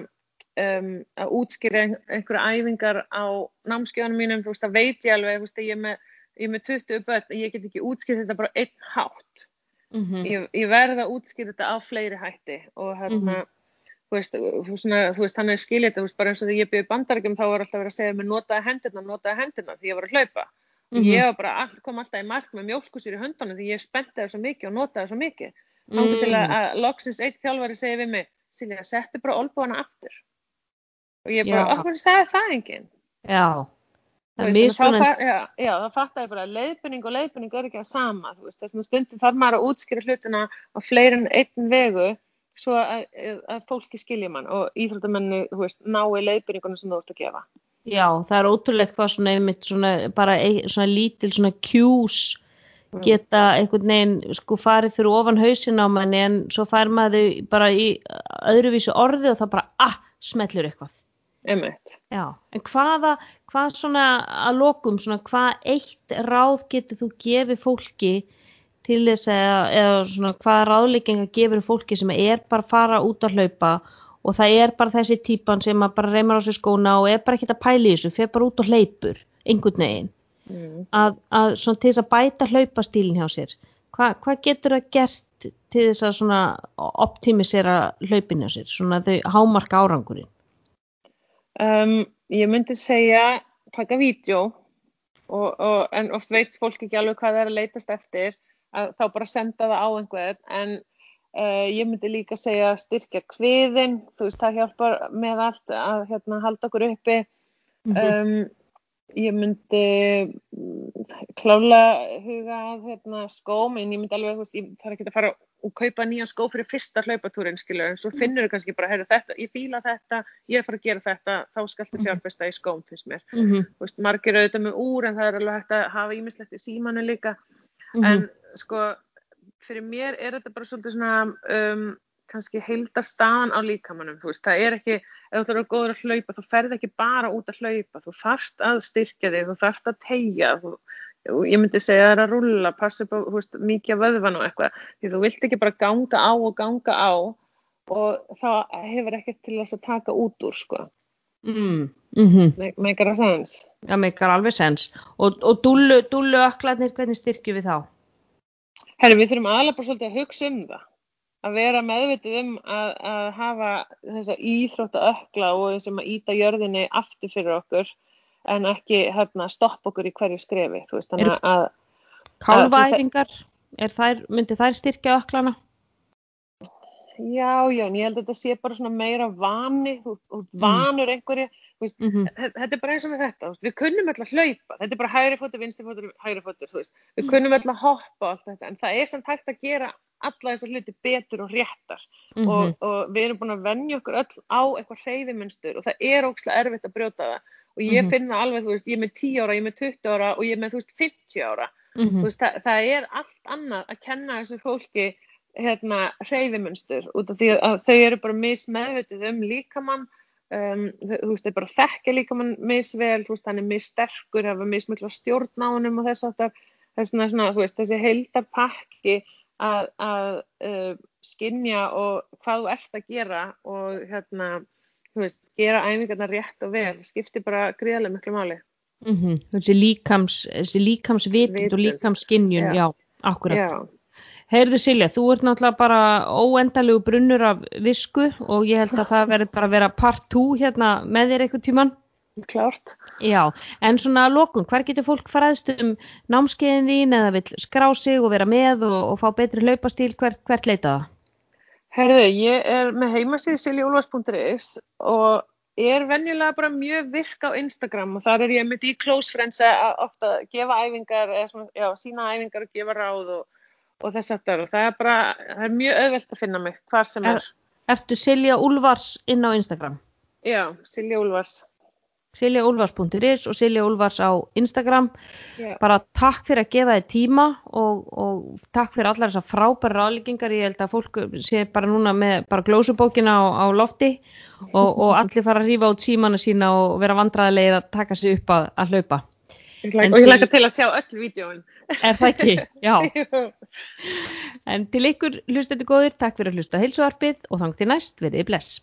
um, að útskýra einhverja æfingar á námskjöðanum mínum, þú veist, það veit ég alveg, ég, er með, ég er með 20 börn, ég get ekki útskýrt þetta bara einn hátt. Mm -hmm. ég, ég verða að útskýra þetta á fleiri hætti og hérna, mm -hmm. Þú veist, svona, þú veist, hann er skiljið, þú veist, bara eins og þegar ég byrði bandarækjum þá var alltaf verið að segja mér notaði hendurna, notaði hendurna því ég var að hlaupa. Mm -hmm. Ég all, kom alltaf í mark með mjölkusýr í höndunum því ég spennti það svo mikið og notaði það svo mikið. Þá mm. til að, að loksins eitt þjálfari segi við mig, Silja, settu bara olbúana aftur. Og ég bara, okkur sagði það enginn. Já, það er mjög svona. Já, já, það fattæði bara, leiðbynning og leiðbynning er ekki að sama. Þess að stundum þarf maður að útskýra hlutina á fleirin einn vegu svo að, að fólki skilja mann og íþróttamenni, þú veist, nái leiðbynningunum sem þú ert að gefa. Já, það er ótrúlegt hvað svona einmitt svona bara ein, svona lítil svona kjús mm. geta einhvern veginn sko farið fyrir ofan hausin á manni en svo fær maður bara í öðruvísu orði og það bara ah, smellur eitthvað. Einmitt. Já, en hvaða, hvað svona að lokum, svona hvað eitt ráð getur þú gefið fólki til þess að, eða svona hvaða ráðleikinga gefur fólki sem er bara að fara út að hlaupa og það er bara þessi típan sem bara reymar á sig skóna og er bara ekkert að pæli þessu, fyrir bara út og hleypur einhvern veginn. Mm. að, að svona til þess að bæta hlaupastílinn hjá sér Hva, hvað getur það gert til þess að svona optimisera hlaupin hjá sér, svona þau hámarka árangurinn? Um, Ég myndi segja taka vídeo og, og, en oft veit fólk ekki alveg hvað það er að leytast eftir þá bara senda það á einhvern en Uh, ég myndi líka segja styrkja kviðin, þú veist það hjálpar með allt að hérna, halda okkur uppi. Mm -hmm. um, ég myndi klála huga hérna, skóm, en ég myndi alveg, veist, ég þarf ekki að fara og kaupa nýja skó fyrir fyrsta hlaupatúrin, skilur, en svo mhm. finnur þau kannski bara, heyrðu þetta, ég fíla þetta, ég er fara að gera þetta, þá skaltu mhm. fjárfesta í skóm, finnst mér. Mm -hmm. Veist, margir auðvitað með úr, en það er alveg hægt að hafa ímislegt í símanu líka, mm -hmm. en sko, fyrir mér er þetta bara svolítið svona um, kannski heildarstaðan á líkamannum, þú veist, það er ekki ef þú að góður að hlaupa, þú ferð ekki bara út að hlaupa, þú þarft að styrkja þig þú þarft að tegja þú, ég myndi segja það er að rulla, passa upp á mikið vöðvan og eitthvað því þú vilt ekki bara ganga á og ganga á og það hefur ekkert til þess að taka út úr sko mm, mm -hmm. meikar það sens? Já, meikar alveg sens og, og dúlu, dúlu öklarnir, hvernig styrkjum við þá? Herri, við þurfum aðalega bara svolítið að hugsa um það. Að vera meðvitið um að, að hafa þessa íþrótta ökla og sem að íta jörðinni aftur fyrir okkur en ekki hérna, stoppa okkur í hverju skrefi. Veist, að, Kálværingar, þær, myndi þær styrkja öklana? Já, já, en ég held að þetta sé bara svona meira vani, þú þú ert vanur einhverju, veist, Mm -hmm. þe- þetta er bara eins og með þetta, veist, við kunnum alltaf hlaupa, þetta er bara hægri fótur, vinstri fótur, hægri fótur, þú veist, við kunnum alltaf hoppa og allt þetta, en það er samt hægt að gera alla þessar hluti betur og réttar Mhm. og, og við erum búin að venja okkur öll á eitthvað hreyfimunstur og það er ókslega erfitt að brjóta það og ég Mhm. finn það alveg, þú veist, ég er með 10 ára, ég er með 20 ára og ég er með, þú veist, 50 ára Mhm. þú veist, það, það er allt annað að kenna þessu fólki hérna hreyfimunstur út af því að þau eru bara mismeðvitið um líkamann um, þú veist, þau bara þekkja líkamann misvel, þú veist, hann er missterkur hafa mismikla stjórn á honum og þess aftar þess vegna svona, þú veist, þessi heildarpakki að, að uh, skinja og hvað þú ert að gera og hérna þú veist, gera æfingarna rétt og vel skiptir bara gríðarlega miklu máli Mhm. Þessi líkams, þessi líkamsvitund og Vitund. líkamskinjun, Já. já, akkurat. Já, Heyrðu Silja, þú ert náttúrulega bara óendalegu brunnur af visku og ég held að það verður bara að vera part 2 hérna með þér eitthvað tíman. klárt Já, en svona lokum, hver getur fólk fræðst um námskeiðin þín eða vill skrá sig og vera með og, og fá betri hlaupastíl, hvert, hvert leita það? Herðu, ég er með heimasíðu siljaúlfars.is og er venjulega bara mjög virk á Instagram og þar er ég með í close friends að ofta gefa æfingar eða svona, já, sína æfingar og gefa ráð og, og þess aftar og það er bara, það er mjög auðvelt að finna mig hvar sem er. Ertu Silja Úlfars inn á Instagram? Já, Silja Úlfars. siljaúlfars.is og Silja Úlfars á Instagram. Já. Bara takk fyrir að gefa þið tíma og, og takk fyrir allar þessar frábæra ráðleggingar. Ég held að fólk sé bara núna með bara glósubókina á, á lofti og, og allir fara að rífa út símana sína og vera vandræðilegir að taka sig upp að, að hlaupa. En og ég læka til að sjá öll vídjóin. Er það ekki? Já. En til ykkur hlustendur góðir, takk fyrir að hlusta heilsuarpið og þang til næst, verið bless.